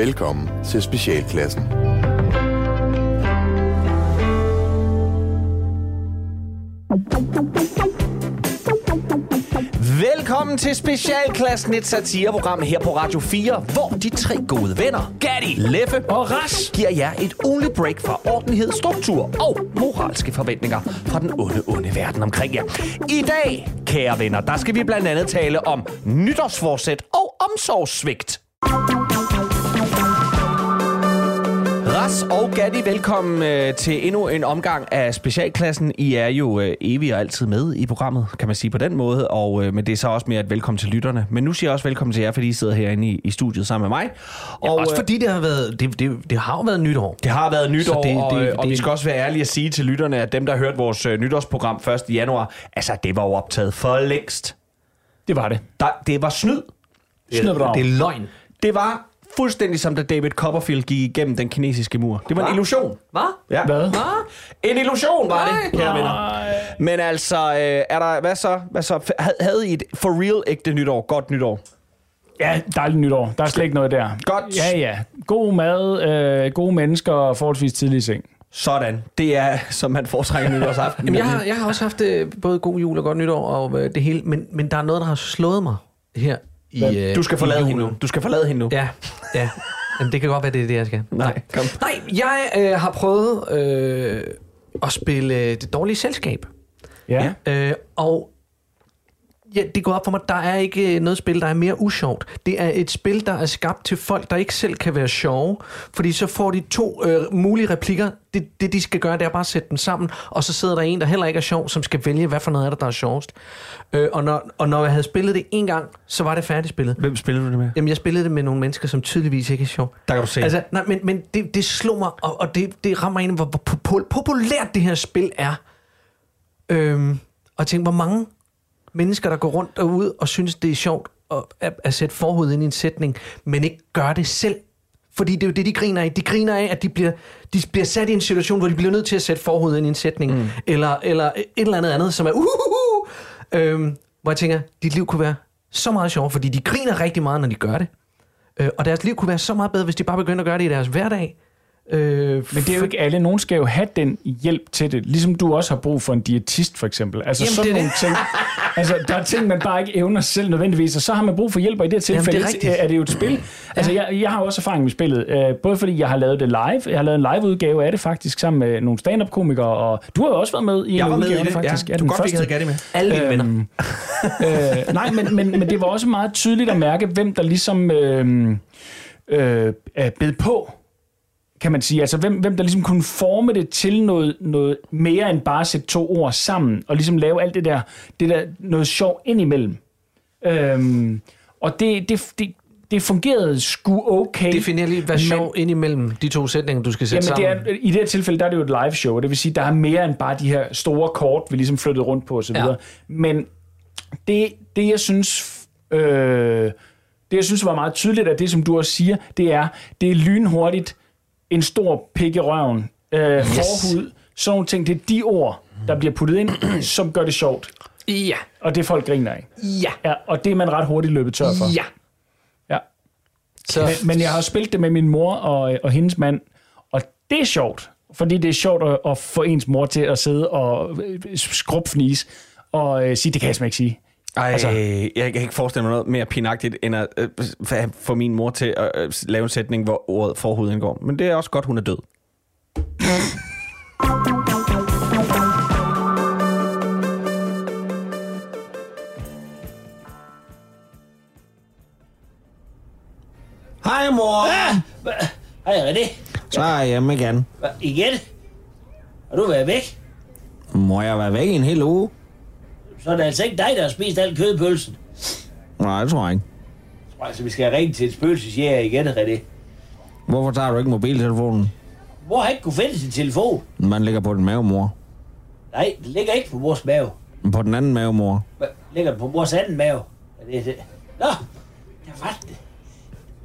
Velkommen til Specialklassen. Velkommen til Specialklassen, et satireprogram her på Radio 4, hvor de tre gode venner, Gatti, Leffe og Ras, giver jer et ugenligt break fra ordentlighed, struktur og moralske forventninger fra den onde, onde verden omkring jer. I dag, kære venner, der skal vi blandt andet tale om nytårsforsæt og omsorgssvigt. Ras og Gatti, velkommen øh, til endnu en omgang af Specialklassen. I er jo øh, evig og altid med i programmet, kan man sige på den måde, og, øh, men det er så også mere et velkommen til lytterne. Men nu siger jeg også velkommen til jer, fordi I sidder herinde i, i studiet sammen med mig. Og, ja, også øh, fordi det har været, det, det, det har jo været nytår. det har været nytår, det- det, og, det- det, og det- vi skal også være ærlige at sige til lytterne, at dem, der har hørt vores øh, nytårsprogram 1. januar, altså det var jo optaget for længst. Det var det. Der, det var snyd. Bedrag. Det er løgn. Det var fuldstændig som da David Copperfield gik igennem den kinesiske mur. Det var en illusion. Hvad? Ja. Hvad? En illusion var det, kære venner. Men altså, øh, er der, hvad så? Hvad så? Havde- Havde I et for real ægte nytår? Godt nytår? Ja, dejligt nytår. Der er slet ikke noget der. Godt. Ja, ja. God mad, øh, gode mennesker og forholdsvis tidlig i seng. Sådan. Det er, som man foretrækker nytårsaften. Jamen, jeg, har, jeg har også haft øh, både god jul og godt nytår og øh, det hele, men, men der er noget, der har slået mig her i øh, Du skal i forlade hende nu. Du skal forlade hende nu. Ja, ja. Jamen, det kan godt være, det er det, jeg skal. Nej, kom. Nej, jeg øh, har prøvet øh, at spille øh, det dårlige selskab. Ja. ja. Øh, og ja, det går op for mig, der er ikke øh, noget spil, der er mere usjovt. Det er et spil, der er skabt til folk, der ikke selv kan være sjove. Fordi så får de to øh, mulige replikker. Det, det, de skal gøre, det er bare at sætte dem sammen. Og så sidder der en, der heller ikke er sjov, som skal vælge, hvad for noget er det, der er sjovest. Øh, og, når, og når jeg havde spillet det en gang, så var det færdigspillet. Hvem spiller du det med? Jamen, jeg spillede det med nogle mennesker, som tydeligvis ikke er sjov. Der kan du se. Altså, nej, men, men det, det slog mig, og, og det, det rammer ind, hvor, hvor popu- populært det her spil er. Øhm, og tænk, hvor mange mennesker, der går rundt derude og synes, det er sjovt at, at, at sætte forhovedet ind i en sætning, men ikke gør det selv. Fordi det er jo det, de griner af. De griner af, at de bliver, de bliver sat i en situation, hvor de bliver nødt til at sætte forhovedet ind i en sætning. Mm. Eller, eller et eller andet andet, som er uhuhu. Øhm, hvor jeg tænker, dit liv kunne være så meget sjovt, fordi de griner rigtig meget, når de gør det. Øh, og deres liv kunne være så meget bedre, hvis de bare begyndte at gøre det i deres hverdag. Øh, Men det er jo ikke alle. Nogen skal jo have den hjælp til det. Ligesom du også har brug for en diætist, for eksempel. Altså Jamen, sådan det nogle ting. Altså, der er ting, man bare ikke evner selv nødvendigvis, og så har man brug for hjælp, og i det her tilfælde Jamen, det er er det jo et spil. Altså, jeg, jeg har også erfaring med spillet, øh, både fordi jeg har lavet det live, jeg har lavet en live-udgave af det faktisk, sammen med nogle stand-up-komikere, og du har jo også været med i en Jeg var med i udgave, det, faktisk. ja. Ja, Du godt, vi første. havde Gatti med. alle venner. Øhm, øh, nej, men, men, men det var også meget tydeligt at mærke, hvem der ligesom øh, øh, er bed på, kan man sige. Altså, hvem, hvem der ligesom kunne forme det til noget, noget mere end bare at sætte to ord sammen, og ligesom lave alt det der, det der noget sjov ind imellem. Øhm, og det, det, det, det fungerede sgu okay. Definer lige, hvad sjov ind imellem de to sætninger, du skal sætte Jamen, sammen. det er, i det her tilfælde, der er det jo et live show, og det vil sige, der er mere end bare de her store kort, vi ligesom flyttede rundt på osv. Ja. Men det, det, jeg synes... Øh, det, jeg synes var meget tydeligt af det, som du også siger, det er, det er lynhurtigt en stor pik i røven, øh, yes. forhud, sådan nogle ting. Det er de ord, der bliver puttet ind, som gør det sjovt. Ja, Og det folk griner af. ja, Ja, og det er man ret hurtigt løbet tør for. ja. Ja. Så, Men, men jeg har spillet det med min mor og, og hendes mand, og det er sjovt, fordi det er sjovt at, at få ens mor til at sidde og øh, skrubfnise og øh, sige, det kan jeg simpelthen ikke sige. Ej, Altså- jeg kan ikke forestille mig noget mere pinagtigt, end at øh, få min mor til at øh, lave en sætning, hvor ordet forhud indgår. Men det er også godt, hun er død. Hej mor. Hej René. Så er jeg hjemme igen. Hva, igen? Har du været væk? Må jeg være væk i en hel uge? Så er det altså ikke dig, der har spist al kødpølsen. Nej, det tror jeg ikke. Altså, vi skal ringe til et spøgelsesjæger igen, René. Hvorfor tager du ikke mobiltelefonen? Mor har ikke kunne finde sin telefon. Man ligger på den mave, mor. Nej, det ligger ikke på mors mave. På den anden mave, mor. Hva, ligger den på mors anden mave? Er det, det? Nå, der var det.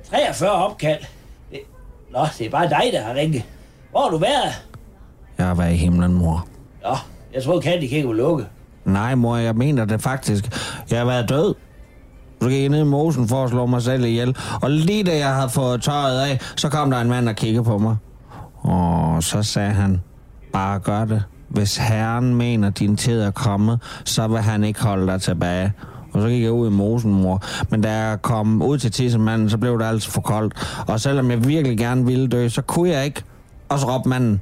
43 opkald. Det, nå, det er bare dig, der har ringet. Hvor har du været? Jeg har været i himlen, mor. Nå, jeg tror, Candy ikke var lukket. Nej, mor, jeg mener det faktisk. Jeg har været død. Så gik jeg ned i mosen for at slå mig selv ihjel. Og lige da jeg havde fået tøjet af, så kom der en mand og kiggede på mig. Og så sagde han, bare gør det. Hvis herren mener, din tid er kommet, så vil han ikke holde dig tilbage. Og så gik jeg ud i mosen, mor. Men da jeg kom ud til tissemanden, så blev det altså for koldt. Og selvom jeg virkelig gerne ville dø, så kunne jeg ikke. Og så råbte manden,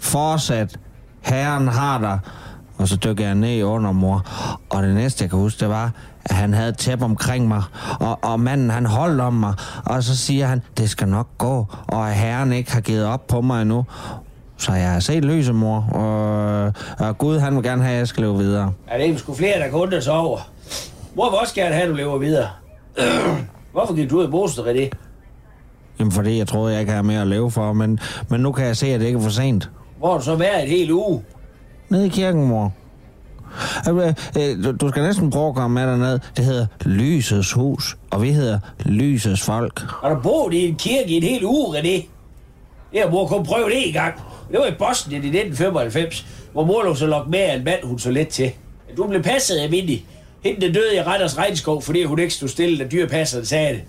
fortsæt, herren har dig. Og så dykkede jeg ned under mor. Og det næste, jeg kan huske, det var, at han havde tæppe omkring mig. Og, og manden, han holdt om mig. Og så siger han, det skal nok gå. Og at herren ikke har givet op på mig endnu. Så jeg har set lyset, mor. Og, og Gud, han vil gerne have, at jeg skal leve videre. Er det ikke sgu flere, der undre sig over? Mor vil også gerne have, at du lever videre. Hvorfor gik du ud i mosen, René? Jamen, fordi jeg troede, jeg ikke havde mere at leve for. Men, men nu kan jeg se, at det ikke er for sent. Hvor har du så været et helt uge? Nede i kirken, mor. Øh, øh, du- skal næsten prøve at komme med derned. Det hedder Lysets Hus, og vi hedder Lysets Folk. Har du boet i en kirke i en hel uge, René? Det har mor kun prøve det en gang. Det var i Boston i 1995, hvor mor lå så lukket med af en mand, hun så let til. Du blev passet af Mindy. Hende der døde i Retters regnskov, fordi hun ikke stod stille, da dyrepasseren sagde det.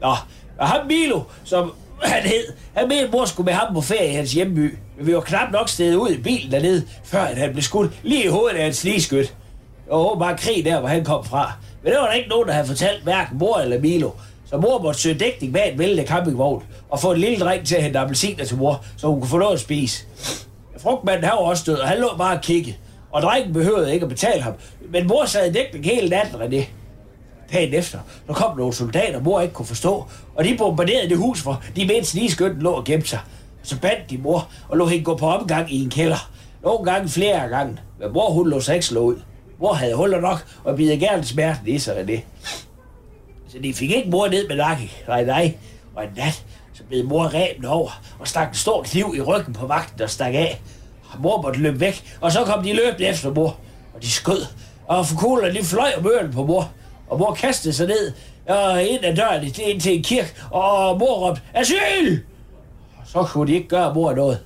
Nå, og ham Milo, som han hed, han mente, mor skulle med ham på ferie i hans hjemby. Men vi var knap nok stedet ud i bilen dernede, før at han blev skudt lige i hovedet af en sligskyt. Og var bare krig der, hvor han kom fra. Men det var der ikke nogen, der havde fortalt hverken mor eller Milo. Så mor måtte søge dækning bag en væltende campingvogn og få en lille dreng til at hente appelsiner til mor, så hun kunne få noget at spise. Frugtmanden havde også død, og han lå bare og kiggede. Og drengen behøvede ikke at betale ham. Men mor sad i dækning hele natten, René. Dagen efter, der kom nogle soldater, mor ikke kunne forstå, og de bombarderede det hus, hvor de mente snigeskytten lå og gemte sig. Så bandt de mor og lå hende gå på omgang i en kælder. Nogle gange flere gange, men mor hun lå sig ikke slå ud. Mor havde huller nok, og bidde gerne smerten i sig af det. Så de fik ikke mor ned med nakken. Nej, nej. Og en nat, så blev mor ræbende over og stak en stor kniv i ryggen på vagten, der stak af. Og mor måtte løbe væk, og så kom de løbende efter mor. Og de skød, og forkuglerne de fløj om ørerne på mor. Og mor kastede sig ned og ind ad døren ind til en kirke, og mor råbte, asyl! Så kunne de ikke gøre mor noget.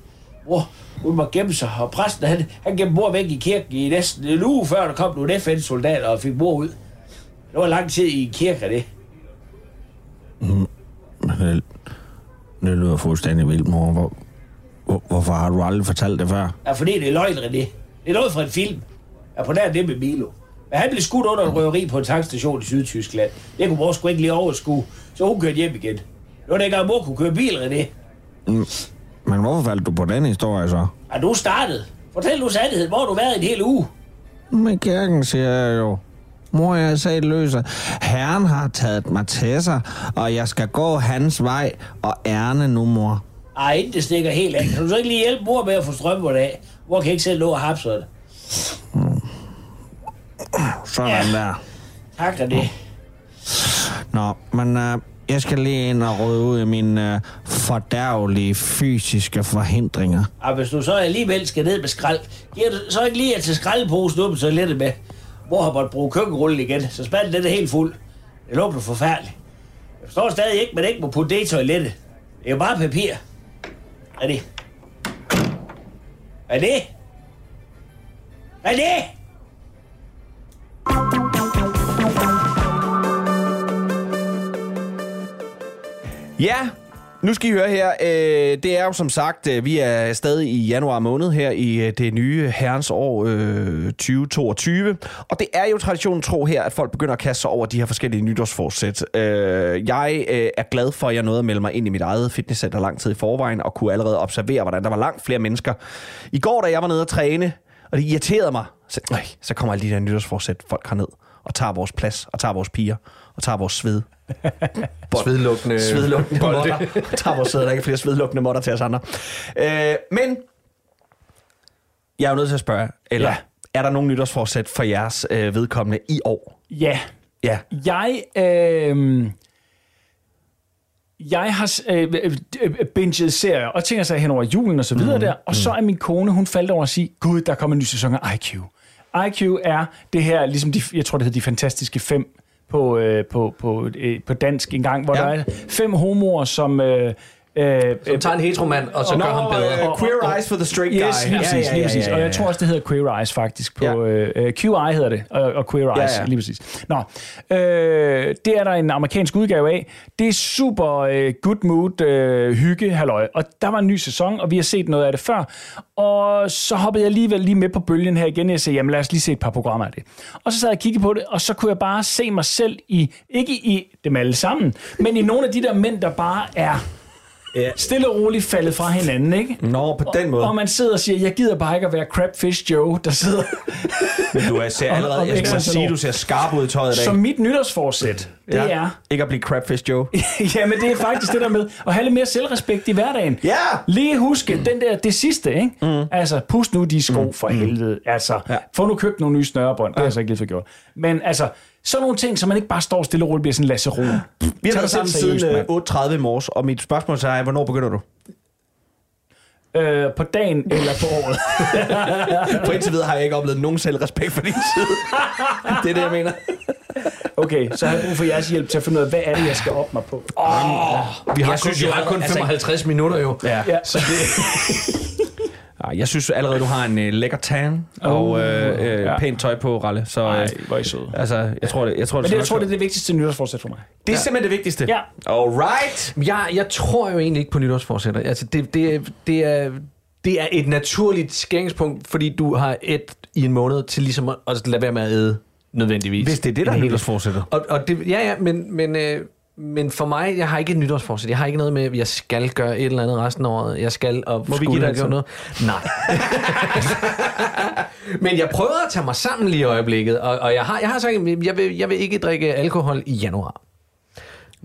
Mor, hun må gemme sig, og præsten han, han gemte mor væk i kirken i næsten en uge, før der kom nogle FN-soldater og fik mor ud. Det var lang tid i en kirke, af det. Men det, det lyder fuldstændig vildt, mor. Hvor, hvor, hvorfor har du aldrig fortalt det før? Ja, fordi det er løgn, René. Det er noget fra en film. Ja, på nær det med Milo. Men han blev skudt under en røveri på en tankstation i Sydtyskland. Det kunne mor sgu ikke lige overskue, så hun kørte hjem igen. Det var dengang, mor kunne køre bil, René. Men hvorfor faldt du på den historie så? Ja, du startede. Fortæl nu sandheden. Hvor har du været en hel uge? Med kirken, siger jeg jo. Mor, jeg har sagt løser. Herren har taget mig til sig, og jeg skal gå hans vej og ærne nu, mor. Ej, inden det stikker helt af. Kan du så ikke lige hjælpe mor med at få strømmen af? Mor kan ikke selv nå at hapse det. Sådan Ja. der. Tak, René. Nå, men uh, jeg skal lige ind og rydde ud i mine øh, fordærvelige fysiske forhindringer. Og hvis du så alligevel skal ned med skrald, giver du så ikke lige at tage skraldeposen op så lidt med. Mor har måttet bruge køkkenrullen igen, så spanden den er helt fuld. Det lugter forfærdeligt. Jeg forstår stadig ikke, men man ikke må putte det i toilettet. Det er jo bare papir. Er det? Er det? Er det? Ja, nu skal I høre her. Øh, det er jo som sagt, øh, vi er stadig i januar måned her i øh, det nye herrens år 2022. Og det er jo traditionen tro her, at folk begynder at kaste sig over de her forskellige nytårsforsæt. Jeg er glad for, at jeg nåede at melde mig ind i mit eget fitnesscenter lang tid i forvejen, og kunne allerede observere, hvordan der var langt flere mennesker. I går, da jeg var nede at træne, og det irriterede mig, så, øh, så kommer alle de der nytårsforsæt folk herned og tager vores plads, og tager vores piger, og tager vores sved. Svedlukkende, Svedlukkende bolde. måtter. Tager vores sæde, der er ikke flere svedlukkende måtter til os andre. Øh, men jeg er jo nødt til at spørge, eller ja. Er der nogen nytårsforsæt for jeres øh, vedkommende i år? Ja, Ja. Jeg, øh, jeg har øh, øh, binget serier og tænker sig hen over julen og så videre mm, der, og så er min kone, hun faldt over at sige, gud, der kommer en ny sæson af IQ. IQ er det her, ligesom de, jeg tror det hedder de fantastiske fem på, øh, på, på, øh, på dansk engang, hvor Ja. der er fem homoer, som øh, Øh, Som tager en heteromand, og så gør ham bedre. øh, Queer Eyes for the Straight Guy. Yes, lige præcis, lige præcis. Og jeg tror også, det hedder Queer Eyes faktisk. På, Ja. øh, øh, QI hedder det, og, og Queer Eyes, Ja, ja. lige præcis. Nå, øh, det er der en amerikansk udgave af. Det er super øh, good mood, øh, hygge, halløj. Og der var en ny sæson, og vi har set noget af det før. Og så hoppede jeg alligevel lige med på bølgen her igen. Jeg sagde, jamen lad os lige se et par programmer af det. Og så sad jeg og kiggede på det, og så kunne jeg bare se mig selv i, ikke i dem alle sammen, men i nogle af de der mænd, der bare er Ja. stille og roligt faldet fra hinanden, ikke? Nå, på den måde. Og man sidder og siger, jeg gider bare ikke at være Crabfish Joe, der sidder Men du er ser Og- allerede, og jeg skal så sige, du ser skarp ud i tøjet i dag. som mit nytårsforsæt. Det Ja. er, Ikke at blive Crabfish Joe. jamen det er faktisk det der med at have lidt mere selvrespekt i hverdagen. Ja! Lige huske den der, det sidste, ikke? Mm. Altså, pust nu de sko for helvede. Altså, Ja. ja. få nu købt nogle nye snørebånd. Det har jeg så ikke lige for gjort. Men altså, sådan nogle ting, så man ikke bare står stille og roligt bliver sådan Lasse Roen. Vi har været sammen selv siden seriøst, øh, 8.30 i morges, og mit spørgsmål til dig er, hvornår begynder du? Øh, på dagen eller på året. For indtil videre har jeg ikke oplevet nogen selvrespekt fra din side. det er det, jeg mener. Okay, så har jeg brug for jeres hjælp til at finde ud af, hvad er det, jeg skal op mig på. Vi har, Jeg synes kun, jo vi har kun allerede- 55 minutter jo. Ja. Ja. Så det... Ja, jeg synes allerede, du har en øh, lækker tan og øh, øh, ja. pænt tøj på, Ralle. Så øh, Nej, hvor er I søde. altså, jeg tror, det, jeg tror, Men det, det, jeg tror, det er det vigtigste nytårsforsæt for mig. det er simpelthen det vigtigste. Ja. Alright. Jeg, jeg tror jo egentlig ikke på nytårsforsætter. Altså, det, det, det, er, det er et naturligt skæringspunkt, fordi du har et i en måned til ligesom at, at lade være med at æde nødvendigvis. Hvis det er det, der er nytårsforsættet. Og, og det, ja, ja, men, men, øh, men for mig, jeg har ikke et nytårsforsæt. Jeg har ikke noget med, at jeg skal gøre et eller andet resten af året. Jeg skal og Må vi skulle give dig have et gjort noget. Nej. men jeg prøver at tage mig sammen lige i øjeblikket, og, og jeg har, jeg har sagt, jeg vil, jeg vil ikke drikke alkohol i januar.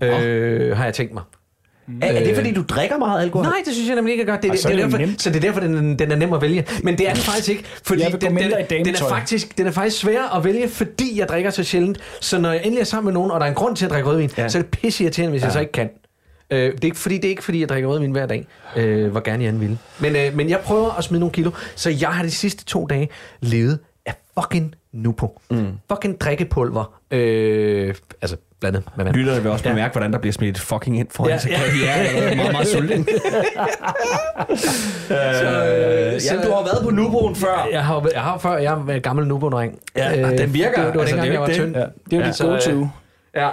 Øh, har jeg tænkt mig. Er, er det, fordi du drikker meget alkohol? Nej, det synes jeg nemlig ikke, jeg gør. Det, det, så det, er er derfor, nemt. så det er derfor, den, den er nem at vælge. Men det er den faktisk ikke. Fordi den, den, den, er faktisk, den er faktisk svær at vælge, fordi jeg drikker så sjældent. Så når jeg endelig er sammen med nogen, og der er en grund til at drikke rødvin, Ja. så er det pisse irriterende, hvis ja. jeg så ikke kan. Øh, det, er ikke, fordi, det er ikke fordi, jeg drikker rødvin hver dag, øh, hvor gerne jeg end ville. Men, øh, men jeg prøver at smide nogle kilo, så jeg har de sidste to dage levet af fucking Nupo. Mm. Fucking drikkepulver. Øh, altså blandet med vand. Lytterne vil også Ja. bemærke, hvordan der bliver smidt fucking ind foran Ja, ja, så ja. er allerede meget, meget sulten. øh, så- ja, du har været på Nuboen før. Jeg har, jeg har før, jeg er en gammel Nubo-dreng. Ja, og den virker. Det, det var Altså, dengang, det er jeg var tynd. det. Ja, det er jo Ja, dit så, go-to. øh, Ja.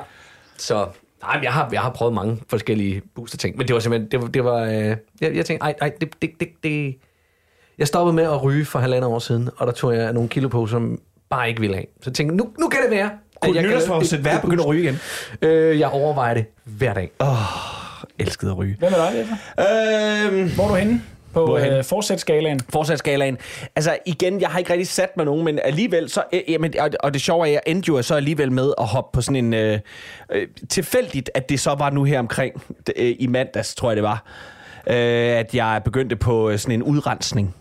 Så, nej, men jeg har, jeg har prøvet mange forskellige booster-ting, men det var simpelthen, det var, det var øh, jeg, jeg tænkte, ej, ej, det, det, det, det, jeg stoppede med at ryge for halvandet år siden, og der tog jeg nogle kilo på, som bare ikke ville have. Så jeg tænkte, nu, nu kan det være. Kunne jeg nytårsforsæt være begyndt at ryge igen? Øh, jeg overvejer det hver dag. Elskede at ryge. Hvad med dig, Jesper? Øhm, Hvor er du henne på Hvor er jeg henne? øh, forsætskalaen? Altså igen, jeg har ikke rigtig sat mig nogen, men alligevel så, øh, jamen, og, og det sjove er, at jeg endte jo så alligevel med at hoppe på sådan en, øh, øh, tilfældigt, at det så var nu her omkring, øh, i mandags, tror jeg det var, øh, at jeg begyndte på øh, sådan en udrensning.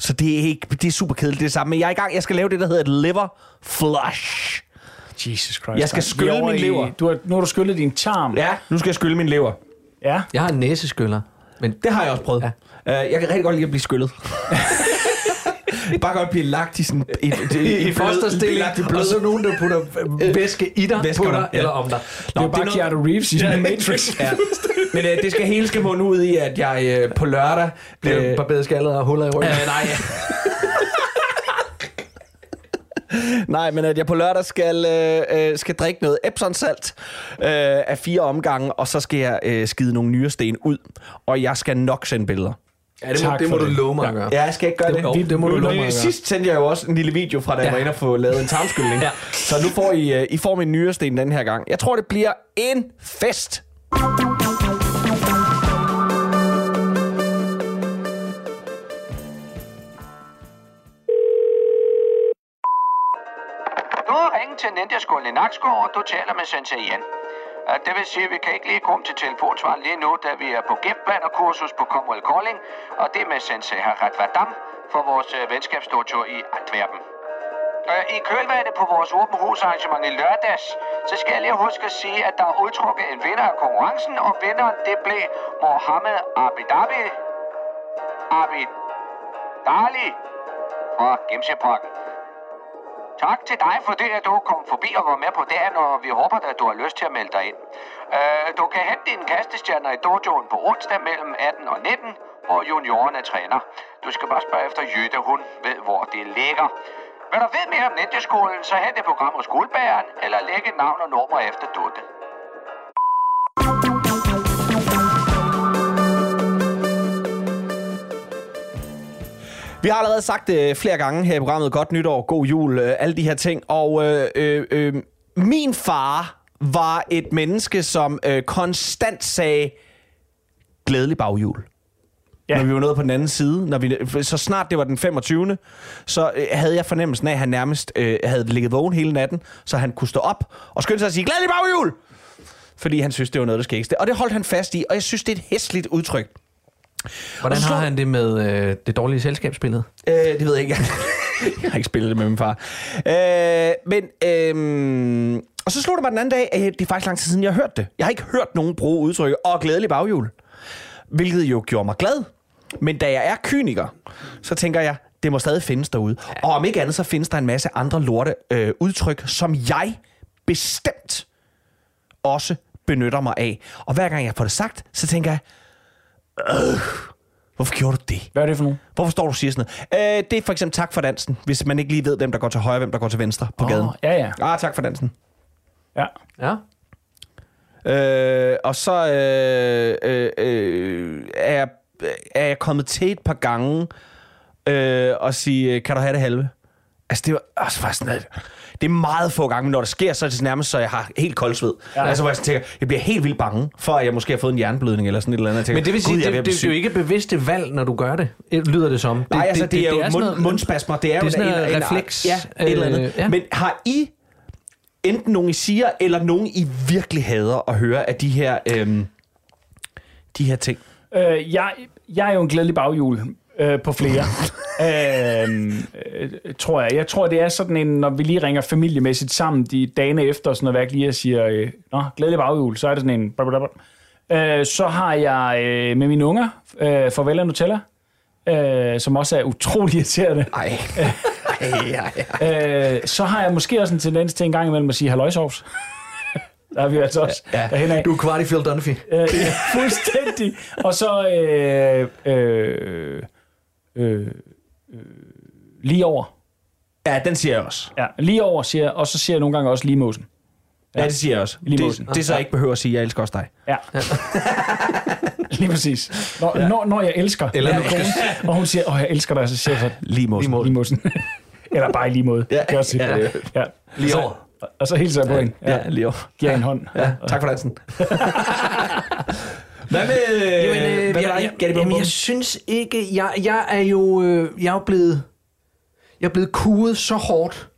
Så det er, ikke, det er super kedeligt det samme, men jeg er i gang, jeg skal lave det, der hedder et liver flush. Jesus Christ. Jeg skal skylle min i- lever. Du har, nu har du skyllet din tarm. Ja, nu skal jeg skylle min lever. ja. Jeg har en næseskyller, men Det har jeg også prøvet. Ja. Uh, jeg kan rigtig godt lide at blive skyllet. Bare godt blive lagt i sådan... I, i, i, i fosterstilling, i og blød. så nogen, der putter øh, væske i dig, Væske på dig, ja. eller om dig. Det er bare Keanu Reeves i ja. Matrix. Ja. Men øh, det skal hele skal munde ud i, at jeg øh, på lørdag... Bliver Øh, barberet skaldet og huller i ryggen. øh, nej. Nej, men at jeg på lørdag skal, øh, øh, skal drikke noget Epsom-salt øh, af fire omgange, og så skal jeg øh, skide nogle nyresten ud, og jeg skal nok sende billeder. Ja, det må, Tak det må du det. love mig at gøre. Ja, jeg skal ikke gøre det. Det- det må du love mig at gøre. Sidst sendte jeg jo også en lille video fra, da jeg Ja. var inde og få lavet en tarmskyldning. Ja. Så nu får I, øh, I får min nyresten den her gang. Jeg tror, det bliver en fest. Til Ninjaskolen i Nakskov, og du taler med Sensei Jan. Det vil sige, at vi kan ikke lige komme til telefonsvaren lige nu, da vi er på kursus på Commonwealth Calling, og det er med Sensei Harald Vadam for vores øh, venskabsstortur venskabstortur i Antwerpen. I kølvandet på vores åben husarrangement i lørdags, så skal jeg lige huske at sige, at der er udtrukket en vinder af konkurrencen, og vinderen det blev Mohammed Abidabi. Abidali fra Gimseparken. Tak til dig for det, at du kom forbi og var med på dagen, og vi håber, at du har lyst til at melde dig ind. Øh, du kan hente dine kastestjerner i dojoen på onsdag mellem 18 og 19, hvor er træner. Du skal bare spørge efter Jytte, hun ved, hvor det ligger. Vil du vide mere om ninjaskolen, så hent et program hos Guldbæren, eller læg et navn og nummer efter Dutte. Vi har allerede sagt øh, flere gange her i programmet. Godt nytår, god jul, øh, alle de her ting. Og øh, øh, øh, min far var et menneske, som øh, konstant sagde, glædelig baghjul. Ja. Når vi var nået på den anden side. Når vi, så snart det var den 25. Så øh, havde jeg fornemmelsen af, at han nærmest øh, havde ligget vågen hele natten, så han kunne stå op og skynde sig at sige, glædelig baghjul! Fordi han synes, det var noget, der skægste. Og det holdt han fast i, og jeg synes, det er et hæsligt udtryk. Hvordan har han det med øh, det dårlige selskabsbillede? Øh, det ved jeg ikke. jeg har ikke spillet det med min far. Øh, men, øh, og så slog det mig den anden dag, at det er faktisk lang tid siden, jeg har hørt det. Jeg har ikke hørt nogen bruge udtrykket, og glædelig baghjul. Hvilket jo gjorde mig glad. Men da jeg er kyniker, så tænker jeg, det må stadig findes derude. Og om ikke andet, så findes der en masse andre lorte øh, udtryk, som jeg bestemt også benytter mig af. Og hver gang jeg får det sagt, så tænker jeg, øh, hvorfor gjorde du det? Hvad er det for nogen? Hvorfor står du og siger sådan noget? Øh, det er for eksempel tak for dansen, hvis man ikke lige ved, hvem der går til højre, hvem der går til venstre på Åh, gaden. ja, ja. Ah, tak for dansen. Ja. Ja. Øh, og så øh, øh, øh, er, jeg, er jeg kommet til et par gange øh, og sige, øh, kan du have det halve? Altså, det var også faktisk sådan, at det er meget få gange, men når det sker, så er det nærmest, så jeg har helt koldsved. Ja. Altså, hvor jeg sådan tænker, jeg bliver helt vildt bange, for at jeg måske har fået en jernblødning eller sådan et eller andet. Jeg tænker, Men det vil sige, "Gud, jeg er ved det, at det, det, er jo syg." ikke bevidste valg, når du gør det, Det lyder det som. Nej, altså det, det, det er jo sådan mund, noget- mundspasmer. Det er, det er jo sådan en- noget en- refleks, Ja, et eller andet. øh, ja. Men har I enten nogen I siger, eller nogen I virkelig hader at høre af de her, øhm, de her ting? Øh, jeg, jeg er jo en glædelig baghjul øh, på flere. øh, øh, tror jeg. Jeg tror, det er sådan en, når vi lige ringer familiemæssigt sammen de dagene efter, sådan noget værk lige og siger, øh, Nå, glædelig baghjul, så er det sådan en... blablabla. Øh, så har jeg øh, med mine unger, øh, Farvel og Nutella, øh, som også er utrolig irriterende. Ej. Ej, ej, ej. Øh, så har jeg måske også en tendens til en gang imellem at sige halløjsovs. Der er vi altså også ja, Ja. Du er kvart i Phil Dunphy. Øh, ja, fuldstændig. Og så øh, øh, øh, øh, lige over. Ja, den siger jeg også. Ja, lige over siger jeg, og så siger jeg nogle gange også lige måsen. Ja, det siger jeg også. Lige Det, mosen. det, så jeg ikke behøver at sige, jeg elsker også dig. Ja. lige præcis. Når, ja. når, når jeg elsker Eller når kone, og hun siger, åh, jeg elsker dig, så siger jeg så, Lige måsen. lige måsen. Eller bare i lige måde. Ja, Kan jeg også ja, ja, ja. ja. Lige så, over. Og så hilser jeg på hende. Ja, Ja. ja lige over. Giver en hånd. Ja, tak for dansen. Hvad med, Jamen, øh, hvad jeg, jeg, jamen, jeg synes ikke, jeg, jeg er jo øh, jeg er jo blevet, jeg er blevet kuget så hårdt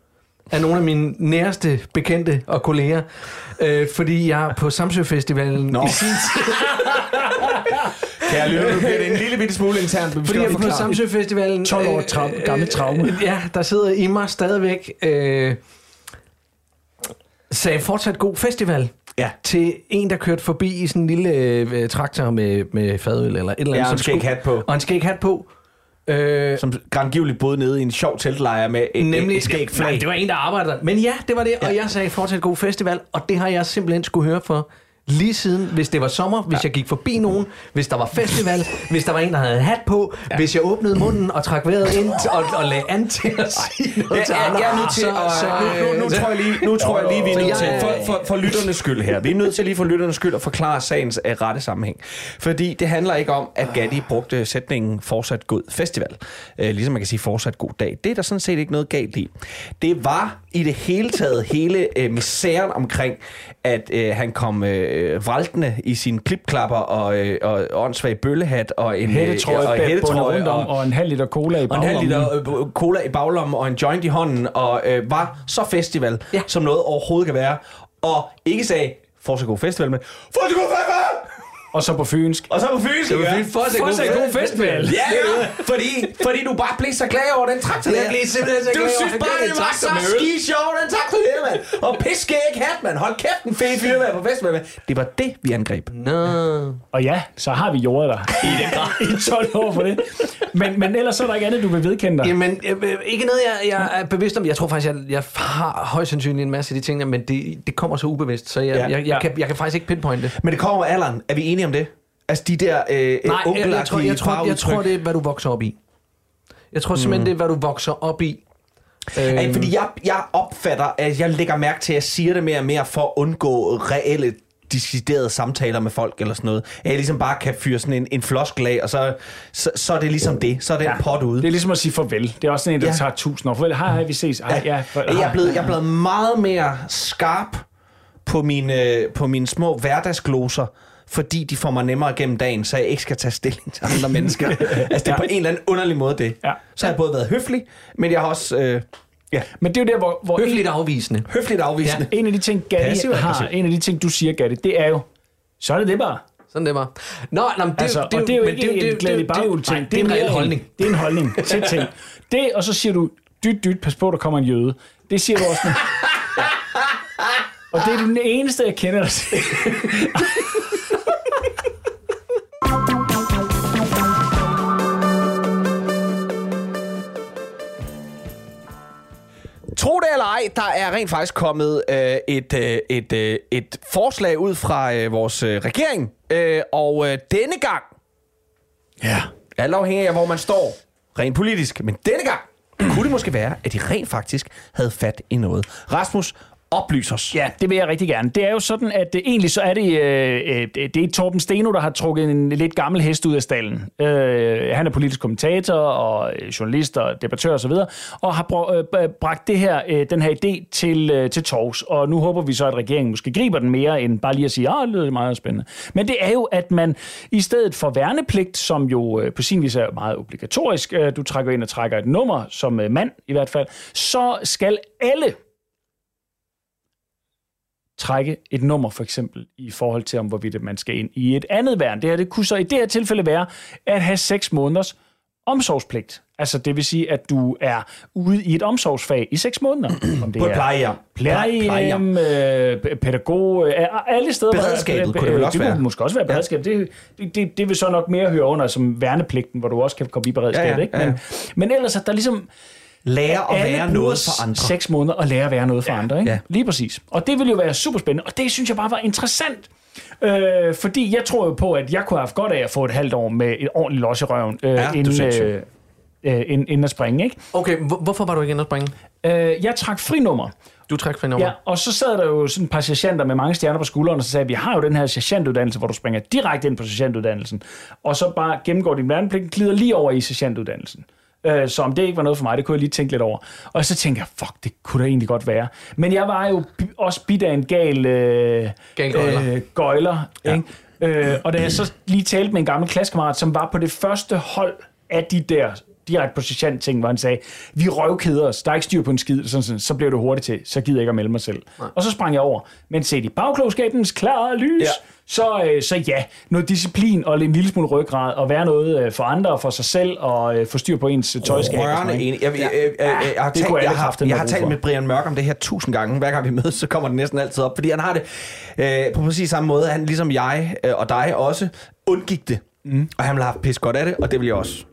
af nogle af mine næreste bekendte og kolleger, øh, fordi jeg på Samsø Festivalen Nå. i sin tid, lytter, nu bliver det en lille bitte smule internt, men vi fordi jeg på. Samsø Festivalen 12 år tra- gammel traume. ja, der sidder i mig stadigvæk øh, sagde fortsat god festival Ja. til en, der kørte forbi i sådan en lille øh, traktor med, med fadøl eller et eller andet. Ja, og som en skæg skulle- hat på. Og en skæg hat på. Øh, Som grandgiveligt boede nede i en sjov teltlejr med et, Nemlig, et skæg flag. Nej, det var en, der arbejdede der. Men ja, det var det, og jeg sagde fortsat god festival, og det har jeg simpelthen skulle høre for lige siden, hvis det var sommer, hvis jeg gik forbi nogen, hvis der var festival, hvis der var en, der havde en hat på, ja. hvis jeg åbnede munden og trak vejret ind og, og lagde an til at sige noget Ja, til ja, andre. jeg er nødt til Så- at, så, nu, nu, nu, øh, tror jeg lige, nu tror jeg lige, vi er nødt til, for, for, for lytternes skyld her, vi er nødt til lige for lytternes skyld at forklare sagens uh, rette sammenhæng. Fordi det handler ikke om, at Gatti brugte sætningen fortsat god festival. Uh, ligesom man kan sige fortsat god dag. Det er der sådan set ikke noget galt i. Det var i det hele taget hele uh, misæren omkring, at uh, han kom uh, vraltende i sine klipklapper og, uh, og åndssvag bøllehat og en, øh, Hættetrøje, og og hættetrøje rundt om, og, og en halv liter cola i og en halv baglommen. liter øh, cola i baglommen og en joint i hånden, og øh, var så festival, Ja. ja. som noget overhovedet kan være. Og ikke sagde, fortsat god festival, men fortsat god festival! Og så på fynsk. Og så på Fynsk, Det var ja. fint for at se god festival. Ja, ja. Fordi, fordi du bare blev så glad over den traktor der. Jeg blev simpelthen så Du glad over, synes at han bare, det var så ski sjov, den traktor der, mand. Og piskæg hat, mand. Hold kæft, en fed fyr, mand, på festival, mand. Det var det, vi angreb. Nå. Og ja, så har vi jordet der i, den grad. i 12 år for det. Men, men ellers så er der ikke andet, du vil vedkende dig. Jamen, øh, ikke noget, jeg, jeg er bevidst om. Jeg tror faktisk, jeg, jeg har højst sandsynligt en masse af de ting, der, men det, det kommer så ubevidst, så jeg, Ja. jeg, jeg, Ja. kan, jeg kan faktisk ikke pinpointe det. Men det kommer med alderen. Er vi enige om det? Altså de der øh, Nej, jeg, jeg, tror, jeg, tror, jeg tror, det er, hvad du vokser op i. Jeg tror simpelthen, det er, hvad du vokser op i. Ej, Øhm, fordi jeg, jeg opfatter, at jeg lægger mærke til, at jeg siger det mere og mere for at undgå reelle deciderede samtaler med folk eller sådan noget. At jeg ligesom bare kan fyre sådan en, en floskel af, og så, så, så er det ligesom det. Så er den ja. pot ude. Det er ligesom at sige farvel. Det er også sådan en, der Ja. ja. tager tusind år. Farvel, hej, hej, vi ses. Hej, ja, for, jeg, er blevet, jeg er blevet meget mere skarp på mine, på mine små hverdagsgloser, fordi de får mig nemmere gennem dagen, så jeg ikke skal tage stilling til andre mennesker. altså det er Ja. på en eller anden underlig måde det. Ja. Så har jeg både været høflig, men jeg har også øh, ja, Men det er jo der, hvor, hvor Høfligt afvisende. høfligt afvisende. en, en af de ting, Gatti Passiv har, aggressiv. en af de ting, du siger, Gatti, det er jo, så er det det bare. Sådan det var. Nå, nå men det, Altså, det, og det er jo ikke det- en glæde i det- bagul ting. Det er en mere reel holdning. Det er en holdning til ting. Det, og så siger du, dyt, dyt, pas på, der kommer en jøde. Det siger du også. Og det er den eneste, jeg kender dig til. Tro det eller ej, der er rent faktisk kommet øh, et, øh, et, øh, et forslag ud fra øh, vores øh, regering. Øh, og øh, denne gang, Ja. alt afhængig af hvor man står, rent politisk, men denne gang, kunne det måske være, at de rent faktisk havde fat i noget. Rasmus, oplys os. Ja, det vil jeg rigtig gerne. Det er jo sådan, at det, egentlig så er det, øh, øh det er Torben Steno, der har trukket en lidt gammel hest ud af stallen. Øh, han er politisk kommentator og øh, journalist og debattør osv., og, og har øh, bragt det her, øh, den her idé til, øh, til Tors. Og nu håber vi så, at regeringen måske griber den mere, end bare lige at sige, at det lyder meget spændende. Men det er jo, at man i stedet for værnepligt, som jo øh, på sin vis er meget obligatorisk, øh, du trækker ind og trækker et nummer, som øh, mand i hvert fald, så skal alle trække et nummer, for eksempel, i forhold til, om hvorvidt man skal ind i et andet værn. Det her det kunne så i det her tilfælde være at have seks måneders omsorgspligt. Altså det vil sige, at du er ude i et omsorgsfag i seks måneder. Om det På plejehjem. plejehjem, øh, pædagog, øh, alle steder. Beredskabet kunne det vel også det være. måske også være beredskab. Det, det, det, det vil så nok mere høre under som værnepligten, hvor du også kan komme i beredskab. Ja, ja, ikke? ja, ja. Men, men ellers at der ligesom Lære at alle være noget for andre. seks måneder at lære at være noget for ja, andre. Ikke? ja. Lige præcis. Og det ville jo være super spændende. Og det synes jeg bare var interessant. Øh, fordi jeg tror jo på, at jeg kunne have haft godt af at få et halvt år med et ordentligt los i røven, øh, Ja, inden, øh, øh, inden, inden at springe. Ikke? Okay, hvor, hvorfor var du ikke inde og springe? Øh, jeg trak frinummer. Du trækker for nummer. Ja, og så sad der jo sådan et par sergeanter med mange stjerner på skulderen, og så sagde, at vi har jo den her sergeantuddannelse, hvor du springer direkte ind på sergeantuddannelsen, og så bare gennemgår din værnepligt, glider lige over i sergeantuddannelsen. Øh, så om det ikke var noget for mig, det kunne jeg lige tænke lidt over. Og så tænkte jeg, fuck, det kunne da egentlig godt være. Men jeg var jo også bidt af en gal, øh, Gal gøjler. øh, gøjler ja. ikke? Øh, og da jeg så lige talte med en gammel klassekammerat, som var på det første hold af de der direkte på sergeant ting, hvor han sagde, vi røvkeder os, der er ikke styr på en skid, sådan, sådan, så blev det hurtigt til, så gider jeg ikke at melde mig selv. Nej. Og så sprang jeg over. Men set i bagklogskabens klare lys, Ja. så, øh, så ja, noget disciplin og en lille smule ryggrad, og være noget øh, for andre og for sig selv, og øh, få styr på ens øh, tøjskab. Rørende enig. Jeg, jeg, jeg, jeg, jeg, har talt, jeg, har, jeg har talt med. Brian Mørk om det her tusind gange. Hver gang vi mødes, så kommer det næsten altid op. Fordi han har det øh, på præcis samme måde. Han, ligesom jeg øh, og dig også, undgik det. Mm. Og han ville have haft pis godt af det, og det vil jeg også.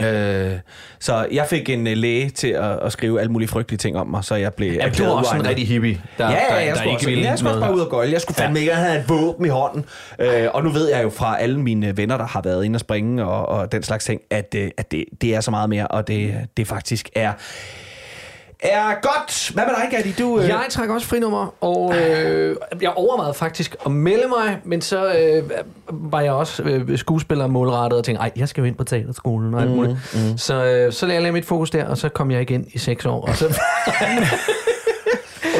Øh, så jeg fik en øh, læge til at, at skrive alle mulige frygtelige ting om mig, så jeg blev Ja, du var også en rigtig hippie, der, Ja, ja, der, jeg, der skulle ikke også, ville jeg skulle også bare ud og gøjle. Jeg skulle fandme ikke have et våben i hånden. Øh, og nu ved jeg jo fra alle mine venner, der har været inde og springe og, og den slags ting, at, øh, at det, det er så meget mere, og det, det faktisk er, er godt. Hvad med dig, Gatti? Du, øh, Jeg trækker også frinummer, og øh, jeg overvejede faktisk at melde mig, men så øh, var jeg også øh, skuespiller målrettet og tænkte, ej, jeg skal jo ind på teaterskolen og alt muligt. Mm, Så, øh, så lagde jeg mit fokus der, og så kom jeg igen i seks år. Og så,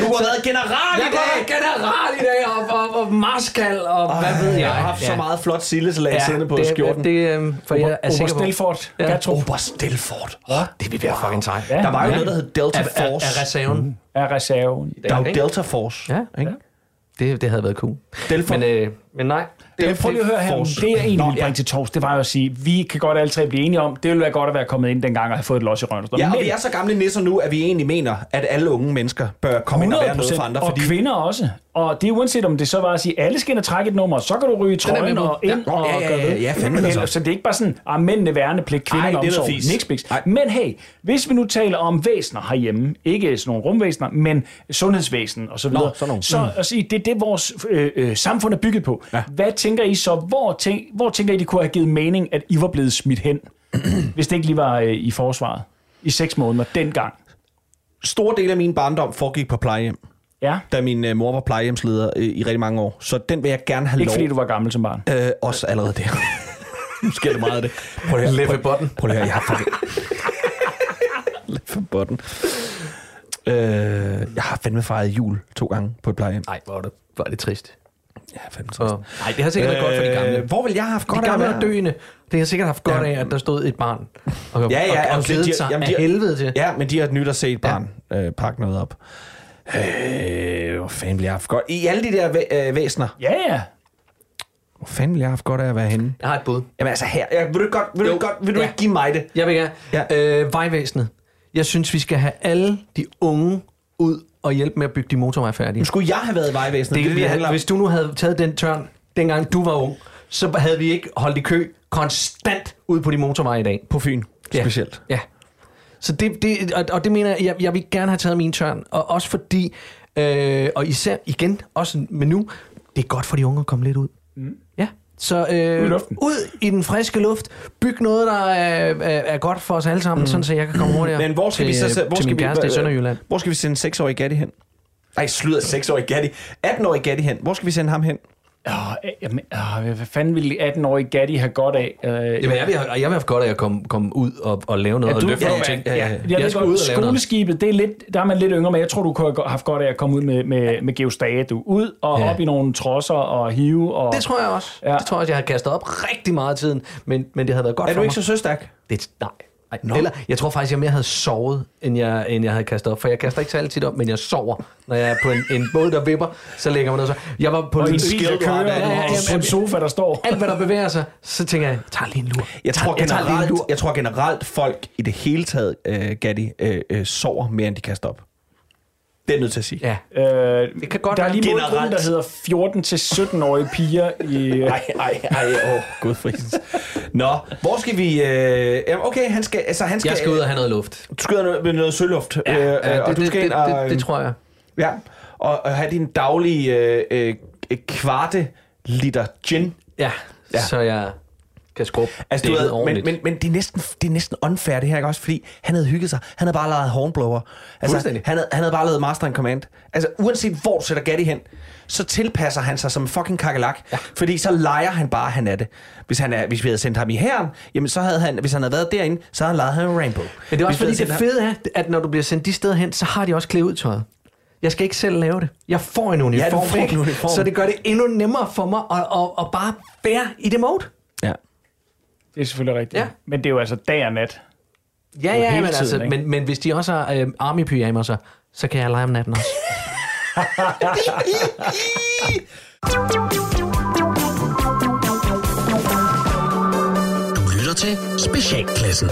du har været general jeg i dag. går general i dag, og, og, og marskal, og Ej, hvad ved jeg. Jeg har haft så meget flot sillesalat ja, siddende på det, skjorten. Det, øh, for jeg er Ober sikker på... Stelfort, Ja. Gertrup, Ober Stelfort. Det vil være fucking sejt. Ja. Der var jo Ja. noget, der hed Delta Force. af reserven. er reserven. Der er jo? Delta Force. Ja. ikke? Det, det havde været cool. Delfor. Men, øh, men nej. Det, jeg prøver lige at høre her. Det jeg egentlig Nå, ville ja. bringe til tors, det var jo at sige, vi kan godt alle tre blive enige om, det ville være godt at være kommet ind dengang og have fået et los i røven. Ja, og Men vi er så gamle nisser nu, at vi egentlig mener, at alle unge mennesker bør komme ind og være noget for andre. og Fordi kvinder også. Og det er uanset om det så var at sige, alle skal ind og trække et nummer, så kan du ryge er trøjen og ind Ja. og Ja, ja, ja, ved. ja, fandme da så. Så det er ikke bare sådan, at mændene værnepligt, kvinderne Ej, det er omsorg, niks. Men hey, hvis vi nu taler om væsener herhjemme, ikke sådan nogle rumvæsener, men sundhedsvæsen og så videre, sådan nogle. så at sige, det er det, vores øh, øh, samfund er bygget på. Ja. Hvad tænker I så, hvor, tænk, hvor tænker I, det kunne have givet mening, at I var blevet smidt hen, hvis det ikke lige var øh, i forsvaret? I seks måneder, dengang. store dele af min barndom foregik på plejehjem, Ja, da min øh, mor var plejehjemsleder øh, i rigtig mange år. Så den vil jeg gerne have ikke lov. fordi du var gammel som barn. Øh, også allerede der. nu sker det meget af det. Prøv at høre. Leffe prøv- Botten. Prøv at høre, jeg har fucking... Leffe Botten. Øh, jeg har fandme fejret jul to gange på et plejehjem. Nej, hvor er det, hvor er det trist. Ja, fandme Og, nej, det har sikkert været godt for de gamle. Øh, Hvor vil jeg have haft godt de af at være? døende, det har sikkert haft godt Ja. af, at der stod et barn og, Ja, ja, og, og og de- glædet de- sig jamen, af de har- helvede til. Ja, men de har nyt at se et barn ja. øh, pakke noget op. Øh, hvor fanden vil jeg haft godt... I alle de der væ- øh, væsener, Ja, ja. hvor fanden vil jeg have haft godt af at være henne? Jeg har et bud. Jamen altså her, ja, vil du, godt, vil du, godt, vil du Ja. ikke give mig det? Jeg vil gerne. Ja. Øh, vejvæsenet. Jeg synes, vi skal have alle de unge ud og hjælpe med at bygge de motorveje færdige. Nu skulle jeg have været i vejvæsenet. Det, det, det, det handler om. hvis du nu havde taget den tørn, dengang du var ung, så havde vi ikke holdt i kø konstant ud på de motorveje i dag. På Fyn, Ja. specielt. Ja. Så det, det, og, og det mener jeg, jeg, jeg vil gerne have taget min tørn. Og også fordi, øh, og især igen, også med nu, det er godt for de unge at komme lidt ud. Mm. Ja. Så øh, Ud i luften. ud i den friske luft. Byg noget, der er, er, er godt for os alle sammen, mm. sådan så jeg kan komme hurtigere Men hvor skal til, vi så... Hvor til skal vi, kæreste i Sønderjylland. Hvor skal vi sende 6-årige Gatti hen? Ej, slutter 6-årige Gatti. 18-årige Gatti hen. Hvor skal vi sende ham hen? Åh, jamen, åh, hvad fanden ville 18-årige Gatti have godt af? Øh, Jamen, jeg vil, have- jeg vil have godt af at komme, komme ud og, og lave noget Ja, og du- løfte ja, nogle ja, ting. ja, ja. Jeg, jeg skal godt, ud og lave skoleskibet, det er lidt, der er man lidt yngre, men jeg tror, du kunne have haft godt af at komme ud med, med, med geostage, du. Ud og Ja. op i nogle trosser og hive. Og, Det tror jeg også. Ja. Ja. Det tror jeg også, jeg har kastet op rigtig meget af tiden, men, men det havde været godt Er for du ikke mig. så søstærk? Det, nej. Nej. Eller, jeg tror faktisk, jeg mere havde sovet, end jeg, end jeg havde kastet op. For jeg kaster ikke så altid op, men jeg sover. Når jeg er på en, en båd, der vipper, så lægger man noget så. Jeg var på en en der kører, Ja, ja, ja, på en sofa, der står. Alt, hvad der bevæger sig, så tænker jeg, jeg tager lige en lur. Jeg tror, jeg generelt, lur. jeg tror generelt, folk i det hele taget, uh, Gatti, uh, uh, sover mere, end de kaster op. Det er nødt til at sige. Ja. Øh, Det kan godt der er lige generelt. målgruppen, der hedder 14-17-årige piger i... Ej, ej, ej, åh, oh, gud frisens. Nå, hvor skal vi... Øh, okay, han skal, altså, han skal, Jeg skal ud og have noget luft. Du skal ud med noget sølluft. Ja, øh, ja, og det, du det, skal det, ind og, det, det, tror jeg. Ja, og, og have din daglige øh, øh, kvarte liter gin. Ja, Ja. ja. så jeg kan skrubbe Altså, du ved, men, ordentligt. men, men det, er næsten, det er næsten unfair, det her, ikke også? Fordi han havde hygget sig. Han havde bare lavet hornblower. Altså, han havde, han havde bare lavet Master and Command. Altså, uanset hvor du sætter Gatti hen, så tilpasser han sig som fucking kakelak. Ja. Fordi så leger han bare, at han er det. Hvis, han er, hvis vi havde sendt ham i herren, jamen så havde han, hvis han havde været derinde, så havde han lejet ham en Rainbow. Men det er også Hvis vi fordi, det fede er, at når du bliver sendt de steder hen, så har de også klædt ud tøjet. Jeg skal ikke selv lave det. Jeg får en uniform, får en uniform. så det gør det endnu nemmere for mig at, at, at bare være i det mode. Det er selvfølgelig rigtigt. Ja. Men det er jo altså dag og nat. Ja, ja, hele men, tiden, altså, ikke? men, men hvis de også har øh, army pyjamaser, så kan jeg lege om natten også. Du lytter til Specialklassen.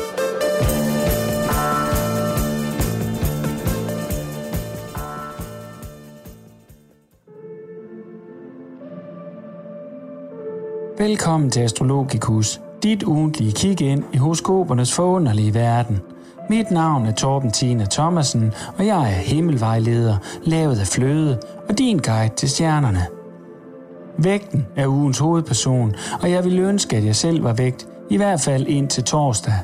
Velkommen til Astrologikus, dit ugentlige kig ind i horoskopernes forunderlige verden. Mit navn er Torben Tina Thomasen, og jeg er himmelvejleder, lavet af fløde, og din guide til stjernerne. Vægten er ugens hovedperson, og jeg vil ønske, at jeg selv var vægt, i hvert fald indtil torsdag.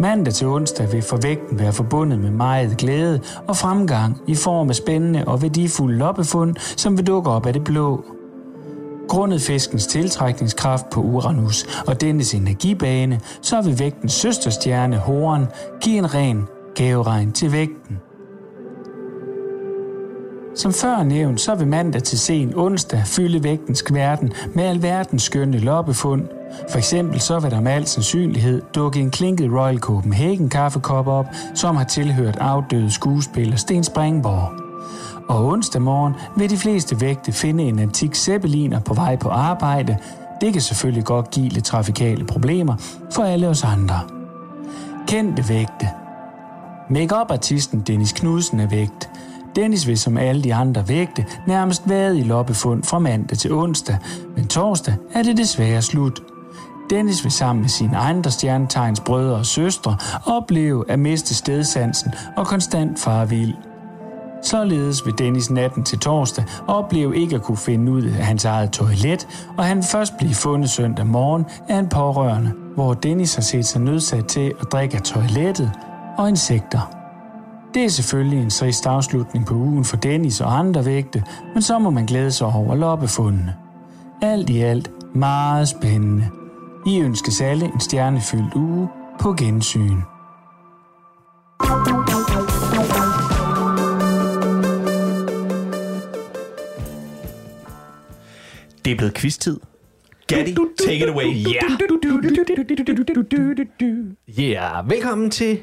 Mandag til onsdag vil for vægten være forbundet med meget glæde og fremgang i form af spændende og værdifulde loppefund, som vil dukke op af det blå. Grundet fiskens tiltrækningskraft på Uranus og dennes energibane, så vil vægtens søsterstjerne Horen give en ren gaveregn til vægten. Som før nævnt, så vil mandag til sen onsdag fylde vægtens verden med alverdens skønne loppefund. For eksempel så vil der med al sandsynlighed dukke en klinket Royal Copenhagen kaffekop op, som har tilhørt afdøde skuespiller Sten Springborg. Og onsdag morgen vil de fleste vægte finde en antik zeppeliner på vej på arbejde. Det kan selvfølgelig godt give lidt trafikale problemer for alle os andre. Kendte vægte. Make-up-artisten Dennis Knudsen er vægt. Dennis vil som alle de andre vægte nærmest været i loppefund fra mandag til onsdag, men torsdag er det desværre slut. Dennis vil sammen med sine andre stjernetegns brødre og søstre opleve at miste stedsansen og konstant farvild. Således vil Dennis natten til torsdag opleve ikke at kunne finde ud af hans eget toilet, og han vil først blive fundet søndag morgen af en pårørende, hvor Dennis har set sig nødsat til at drikke af toilettet og insekter. Det er selvfølgelig en trist afslutning på ugen for Dennis og andre vægte, men så må man glæde sig over loppefundene. Alt i alt meget spændende. I ønskes alle en stjernefyldt uge på gensyn. Det er blevet quiz-tid. Gatti, take it away. Yeah. Yeah, velkommen til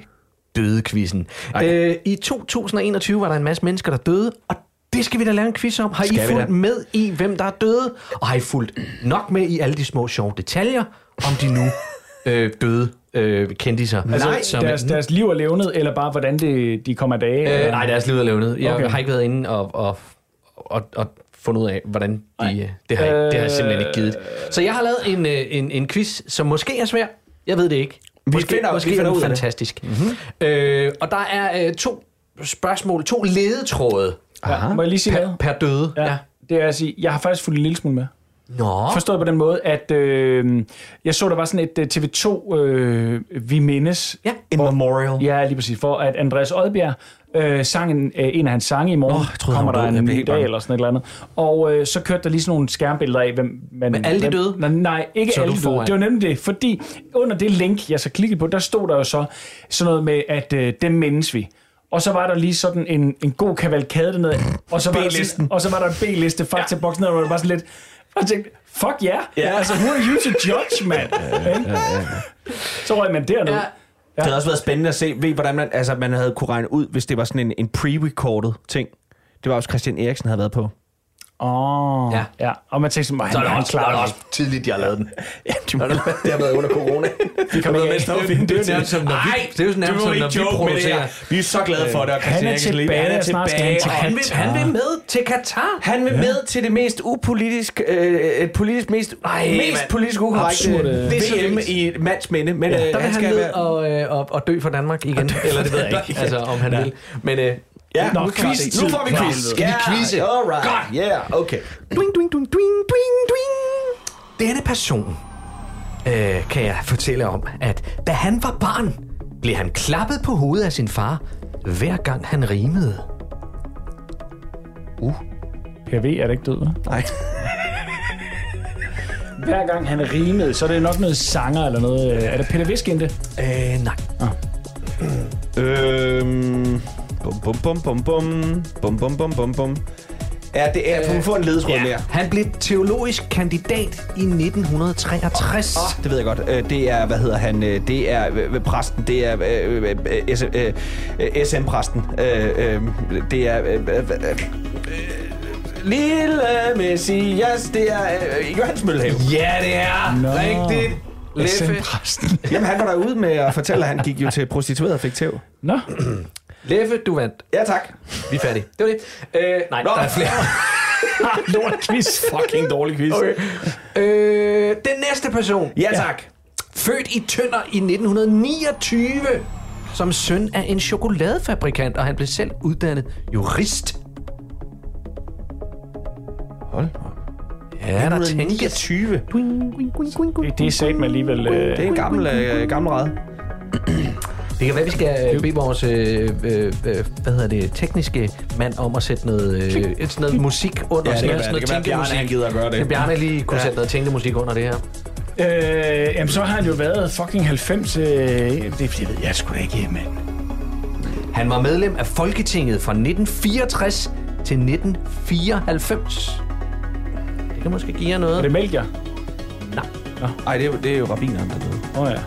Døde-quizzen. Øh, I 2021 var der en masse mennesker, der døde, og det skal vi da lave en quiz om. Har I Skal vi fulgt med i, hvem der er døde? Og har I fulgt nok med i alle de små sjove detaljer, om de nu øh, døde øh, kendte sig? Altså, som, deres, deres liv er levnet, eller bare hvordan det, de kommer af dage? øh, nej, deres liv er levnet. Jeg Okay. okay. har ikke været inde og, og, og, og fundet ud af, hvordan de... øh, Det har, jeg, det har jeg simpelthen ikke givet. Så jeg har lavet en, øh, en, en quiz, som måske er svær. Jeg ved det ikke. Måske, finder- måske vi finder er ud af det. fantastisk. Mm-hmm. Øh, og der er øh, to spørgsmål, to ledetråde Ja, må jeg lige sige per, noget? per døde. Ja. Det er at sige, jeg har faktisk fulgt en lille smule med. Nå. Forstået på den måde, at øh, jeg så, der var sådan et øh, TV2 øh, Vi Mindes. Ja. In memorial. Ja, lige præcis. For at Andreas Oddbjerg øh, sang en, øh, en af hans sange i morgen. Jeg troede, kommer der død. En ny dag eller sådan et eller andet. Og øh, så kørte der lige sådan nogle skærmbilleder af, hvem man... Men alle de døde? Nej, nej ikke Så er alle døde. Det var nemlig det, fordi under det link, jeg så klikkede på, der stod der jo så sådan noget med, at øh, dem mindes vi. Og så var der lige sådan en, en god kavalkade dernede. Og så var, der sådan, B-listen. og så var der en B-liste, faktaboksen, der var bare sådan lidt... Og jeg tænkte, fuck ja. Yeah. Ja. Altså, who are you to judge, mand? Ja, Så røg man derned. Ja. Det havde også været spændende at se, ved, hvordan man, altså, man havde kunne regne ud, hvis det var sådan en, en pre-recorded ting. Det var også Christian Eriksen havde været på. Åh, oh, Ja. ja. Og man tænkte sådan, Så er han, det han også, så er klarer det det. også tidligt, de har lavet den. Ja, de må, det har været under corona. Vi kan ikke Det er jo nærmest som, når vi, det er jo nærmest som, når vi producerer. Vi er så glade for det, og Han er tilbage, Han er han tilbage. Han vil, han vil med til Katar. Han vil med til det mest upolitisk, øh, et politisk mest, Ej, mest politisk ukorrekte øh. VM Det i mands minde. Men, øh, Der vil han, ned være- og, øh, og, og dø for Danmark igen. Eller det ved jeg ikke, altså, om han vil. Men øh, Ja, Nå, nu, quiz. nu får vi quiz. Skal vi quizze? Alright. Yeah, okay. Dwing, dwing, dwing, dwing, dwing, dwing. Denne person øh, kan jeg fortælle om, at da han var barn, blev han klappet på hovedet af sin far, hver gang han rimede. PV er det ikke død, hva'? Nej. Hver gang han rimede, så er det nok noget sanger eller noget. øh, Er det Peter Viskinde? Øh, nej. Øhm, bum, bum, bum, bum, bum. Bum, bum, bum, bum, bum. Ja, det er, øh, få en ledetråd mere. Han blev teologisk kandidat i 1963. Oh, det ved jeg godt. Øh, Det er, hvad hedder han? øh, Det er præsten. Det er øh, SM-præsten. Det er... Lille Messias, det er Johannes Møllehave. Ja, det er rigtigt. Leffe. Jamen, han var derude med at fortælle, at han gik jo til prostitueret og fik tæv. Nå, Leffe, du vandt. Ja, tak. Vi er færdige. Det var det. Øh, nej, Nå. der er flere. lort quiz. Fucking dårlig quiz. Okay. Øh, den næste person. Ja, tak. Født i Tønder i 1929 som søn af en chokoladefabrikant, og han blev selv uddannet jurist. Hold. Ja, der tænkes. 20. Det er sat med alligevel... Øh, Det er en gammel, øh, gammel ræd. Det kan være, vi skal øh, bede vores øh, øh, øh, hvad hedder det, tekniske mand om at sætte noget, øh, sådan noget musik under. Ja, det sådan kan noget være, det kan være. Bjarne, gider at gøre det. Det Bjarne lige kunne Ja. sætte noget tænkemusik under det her. øh, jamen, så har han jo været fucking 90... Øh, det, det ved jeg sgu da ikke, mand. Han var medlem af Folketinget fra 1964 til 1994. Det kan måske give jer Er noget. det Melchior? Nej. Nej, det er jo, det er jo rabineren, der døde. Åh oh, ja.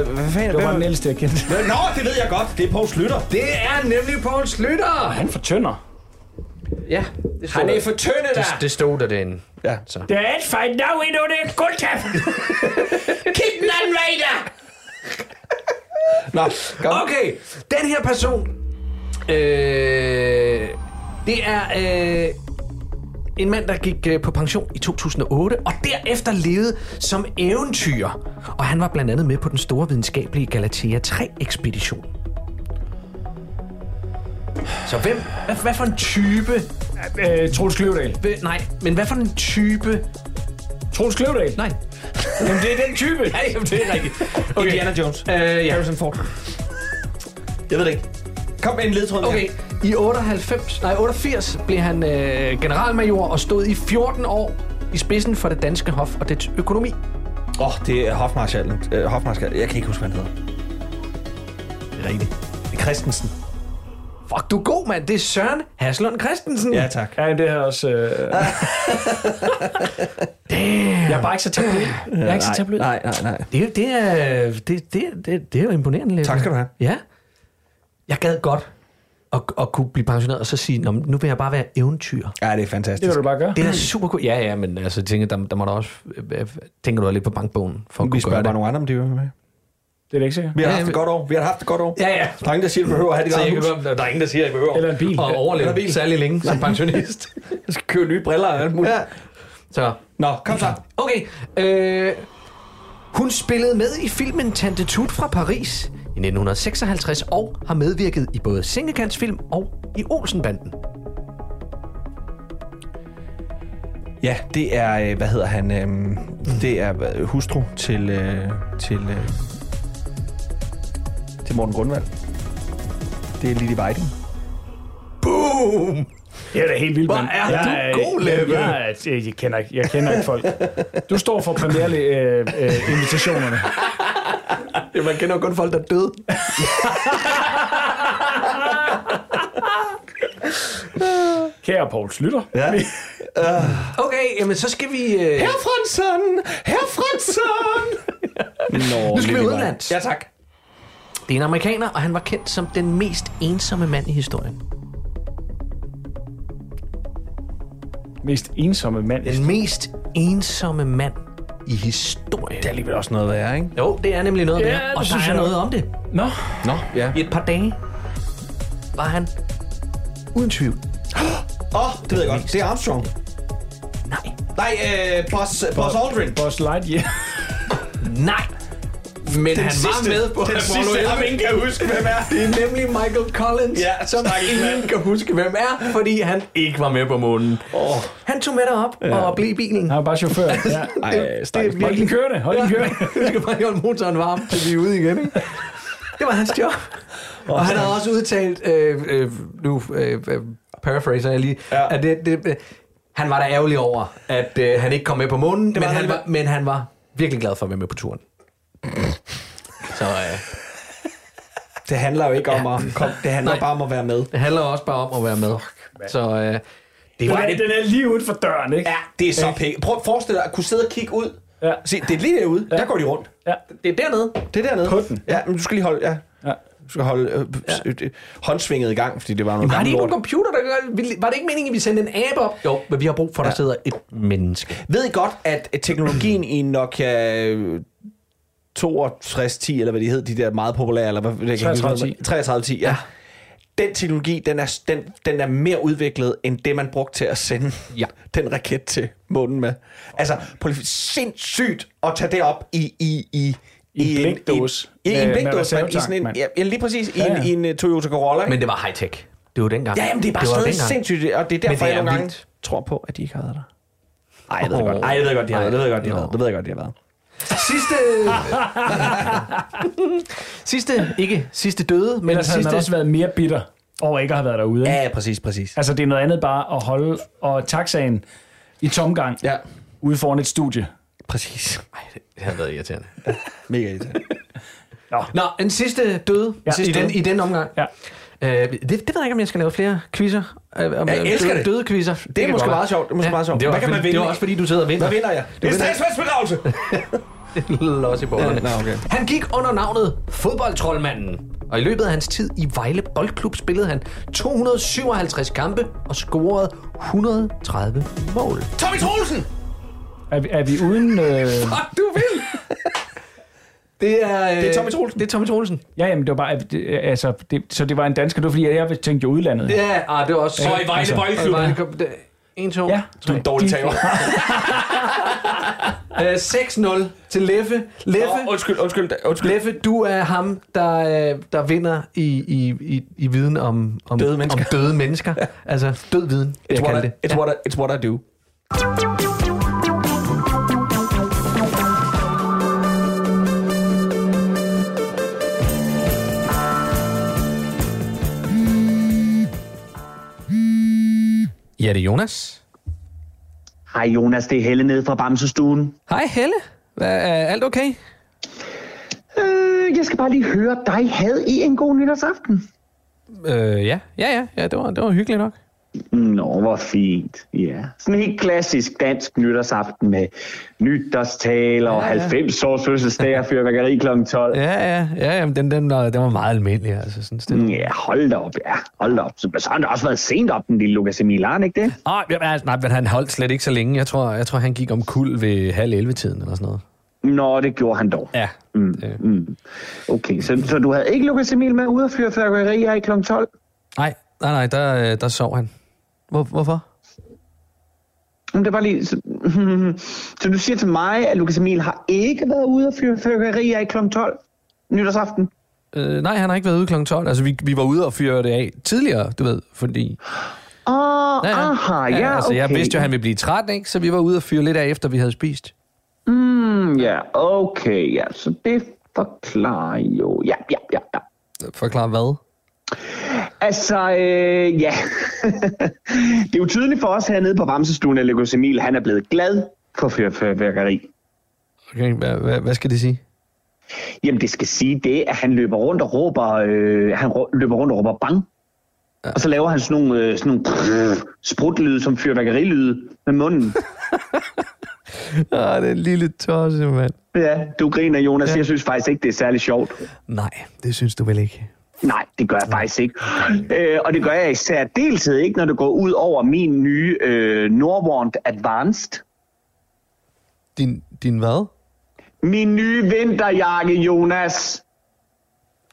Øh, hvad fanden? Det var bare den ældste, jeg kendte. Nå, det ved jeg godt. Det er Poul Slytter. Det er nemlig Poul Slytter! Han fortynder. Ja, det stod, Han er der. for tynde der. det, det stod der derinde. Ja. Så. Der er et fight now endnu, det er guldtap. Kig den anden vej der. Nå, kom. Okay, den her person, øh, det er øh, en mand, der gik øh, på pension i 2008, og derefter levede som eventyr. Og han var blandt andet med på den store videnskabelige Galatea 3-ekspedition. Så hvem, hvad, hvad for en type, Øh, Troels Kløvedal. nej, men hvad for en type, Troels Kløvedal. nej, Jamen, det er den type. nej, jamen, det er rigtigt. Okay. Indiana Jones. Øh, ja. Harrison Ford. Jeg ved det ikke. Kom med en ledtråd Okay, i 98, nej, 88 blev han øh, generalmajor og stod i 14 år i spidsen for det danske hof og dets økonomi. Åh, oh, det er hofmarskalen. Øh, hofmarskal. Jeg kan ikke huske, hvad han hedder. Det er rigtigt. Det er Christensen. Fuck, du er god, mand. Det er Søren Haslund Christensen. Ja, tak. Ja, det er også... Øh... Jeg er bare ikke så tablet. Jeg er ikke så tablet. Nej, nej, nej. Det, det, er, det, det, det, det er jo imponerende. Leif. Tak skal du have. Ja. Jeg gad godt at, at kunne blive pensioneret og så sige, "Nå, men nu vil jeg bare være eventyr. Ja, det er Det fantastisk. kan du bare gøre. Det er super cool. Ja, ja, men altså, tænker, der, der må der også... øh, Tænker du lidt på bankbogen for at Vi kunne spørger gøre bare det? nogle andre, om de vil med. Det er det ikke sikkert. Vi har Ja, haft men- et godt år. Vi har haft et godt år. Ja, ja. Der er ingen, der siger, at behøver at have det godt hus. der er ingen, der siger, at jeg behøver Eller en bil. at Eller overleve bil. særlig længe som pensionist. Jeg skal købe nye briller og alt muligt. Ja. Så, Nå, kom så. okay. Øh, hun spillede med i filmen Tante Tut fra Paris 1956 og har medvirket i både Sengekantsfilm og i Olsenbanden. Ja, det er, øh, hvad hedder han, øhm, det er øh, hustru til, øh, til, øh, til Morten Grundvald. Det er Lili Weiding. Boom! Det er da helt vildt, Hvor er Jeg du god, Leppe. Jeg, jeg, jeg, kender ikke, jeg kender ikke folk. Du står for premiere-invitationerne. Øh, invitationerne. Ja, man kender jo kun folk, der er døde. Kære Poul Slytter. Ja. Okay, jamen så skal vi... Øh, Herr Fransson! Herr Fransson! Nå, Nu skal vi udenlands. Ja, tak. det er en amerikaner, og han var kendt som den mest ensomme mand i historien. Mest ensomme mand. Den mest ensomme mand i historien. Det er alligevel også noget værd, ikke? Jo, det er nemlig noget Ja, ja, det der, og der synes er jeg noget om det. Nå, Nå, ja. I et par dage var han uden tvivl. Åh, oh, det ved jeg godt. Det er Armstrong. Nej, Nej, øh, Buzz, Buzz Aldrin. Buzz Lightyear. nej. Men han var med på den Apollo sidste, 11. ham ingen kan huske, hvem er. Det er nemlig Michael Collins, Ja, som ingen mand. kan huske, hvem er, fordi han ikke var med på månen. Oh. Han tog med derop ja. og blev i bilen. Han er bare chauffør. Ja. Ej, stakkels Hold den kørende. Hold den kørende. Du skal bare holde motoren varm, til vi er ude igen. Ikke? Det var hans job. Og han havde også udtalt, øh, øh, nu øh, øh, paraphraser jeg lige, Ja. ja. at det, det, øh, han var da ærgerlig over, at øh, han ikke kom med på månen, men var han, han. var, men han var virkelig glad for at være med på turen. Så øh, Det handler jo ikke om at komme. Det handler Nej. bare om at være med. det handler også bare om at være med. Så øh, det Den var er, det. den er lige uden for døren, ikke? Ja, det er så pænt. Prøv at forestille dig at kunne sidde og kigge ud. Ja. Se, det er lige derude. Der går de rundt. Ja. Det er dernede. Det er dernede. På den. Ja, men du skal lige holde... Ja. Ja. Du skal holde øh, øh, håndsvinget i gang, fordi det var noget Har de gammelt ikke nogen computer, der gør Var det ikke meningen, at vi sendte en app op? Jo, men vi har brug for, at der Ja. sidder et menneske. Ved I godt, at teknologien i Nokia øh, 6210, eller hvad de hed, de der meget populære, eller hvad det kan jeg ikke huske, 3310. 3310, ja. Den teknologi, den er, den, den er mere udviklet, end det, man brugte til at sende Ja. den raket til månen med. Altså, på sindssygt at tage det op i, i, i, I en blikdåse. I, i, i en med blikdåse, men i sådan en, mand. ja, ja, lige præcis, i, Ja, en, ja. i en uh, Toyota Corolla. ikke? Men det var high-tech. Det var dengang. Ja, jamen, det er bare var stadig sindssygt, og det er derfor, det jeg er nogle gange tror på, at de ikke har været der. Ej, jeg ved det godt. Ej, jeg ved godt, de har været. Det ved jeg godt, de Nå. været. Det ved jeg godt, de har været. Sidste... sidste, ikke sidste døde, men Ellers havde sidste... man også været mere bitter over ikke at have været derude. Ja, ja, præcis, præcis. Altså, det er noget andet bare at holde og taxaen i tomgang Ja, ude foran et studie. præcis. Ej, det har været irriterende. Mega irriterende. Nå, en sidste døde Ja, sidste i den- i, den, i den omgang. Ja. Øh, det, det ved jeg ikke, om jeg skal lave flere quizzer. Øh, om, Jeg øh, elsker døde, det. Døde quizzer. Det er kan måske meget sjovt. Det er måske være. meget sjovt. Det var, Hvad kan man vinde? det var også fordi, du sidder og vinder. Hvad vinder jeg? Det er statsmandsbegravelse. Los i bollerne. Ja, okay. Han gik under navnet Fodboldtrollmanden. Og i løbet af hans tid i Vejle Boldklub spillede han 257 kampe og scorede 130 mål. Tommy Troelsen! Er vi, er vi uden... Øh... Fuck, du vil! Det er, øh, Det er Tommy Troelsen. Det er Tommy Troelsen. Ja, jamen, det var bare... det- Altså, det, så det var en dansker, det var fordi, jeg tænkte jo udlandet. Ja, ah, det var også... Og i Vejle Altså, Boldklub. En, to, Ja, Du er en dårlig tager. Øh, 6-0 til Leffe. Leffe, Åh, undskyld, undskyld, undskyld. Leffe, du er ham, der, øh, der vinder i, i, i, i viden om, om, Døde mennesker. om døde mennesker. altså død viden, jeg It's kalde what, I, det. it's, what I, it's what I do. Ja, det er Jonas. Hej Jonas, det er Helle nede fra Bamsestuen. Hej Helle. Er alt okay? Øh, jeg skal bare lige høre dig. Havde I en god nytårsaften? Øh, ja, ja, ja, ja det, var, det var hyggeligt nok. Nå, hvor fint. Ja. Sådan en helt klassisk dansk nytårsaften med nytårstaler og Ja, ja. 90 års fødselsdag og fyrværkeri kl. 12. Ja, ja, ja, jamen, den, den, var, den var meget almindelig, altså sådan stille. Ja, hold da op, ja. Hold da op. Så, så har det også været sent op, den lille Lukas Emil, har han ikke det? Ah, ja, altså, nej, men han holdt slet ikke så længe. Jeg tror, jeg tror han gik om kul ved halv 11 tiden eller sådan noget. Nå, det gjorde han dog. Ja. Mm, mm. Okay, så, så du havde ikke Lukas Emil med ude at fyre fyrværkerier i kl. 12? Nej, nej, nej, der, øh, der sov han. Hvor, hvorfor? Det var lige... Så, så du siger til mig, at Lukas Emil har ikke været ude at fyre fyrværkerier i kl. 12 nytårsaften? Øh, nej, han har ikke været ude kl. 12. Altså, vi, vi var ude og fyre det af tidligere, du ved, fordi... Åh, oh, aha, ja, altså, okay. jeg vidste jo, at han ville blive træt, ikke? Så vi var ude og fyre lidt af, efter vi havde spist. Mm, ja, okay, ja, så det forklarer jo... Ja, ja, ja, ja. Forklar hvad? Altså, øh, ja. det er jo tydeligt for os hernede på Bamsestuen, at Lukas Emil, han er blevet glad for fyr- fyrværkeri. Okay, hvad, hvad, hvad skal det sige? Jamen, det skal sige det, at han løber rundt og råber, øh, han rå- løber rundt og råber bang. Ja. Og så laver han sådan nogle, øh, sådan nogle prrr, sprutlyde som fyrværkerilyde med munden. Ah, det er en lille tosse, mand. ja, du griner, Jonas. Ja. Jeg synes faktisk ikke, det er særlig sjovt. Nej, det synes du vel ikke? Nej, det gør jeg faktisk ikke. Øh, og det gør jeg især deltid ikke, når det går ud over min nye øh, Norwarnt Advanced. Din, din hvad? Min nye vinterjakke, Jonas.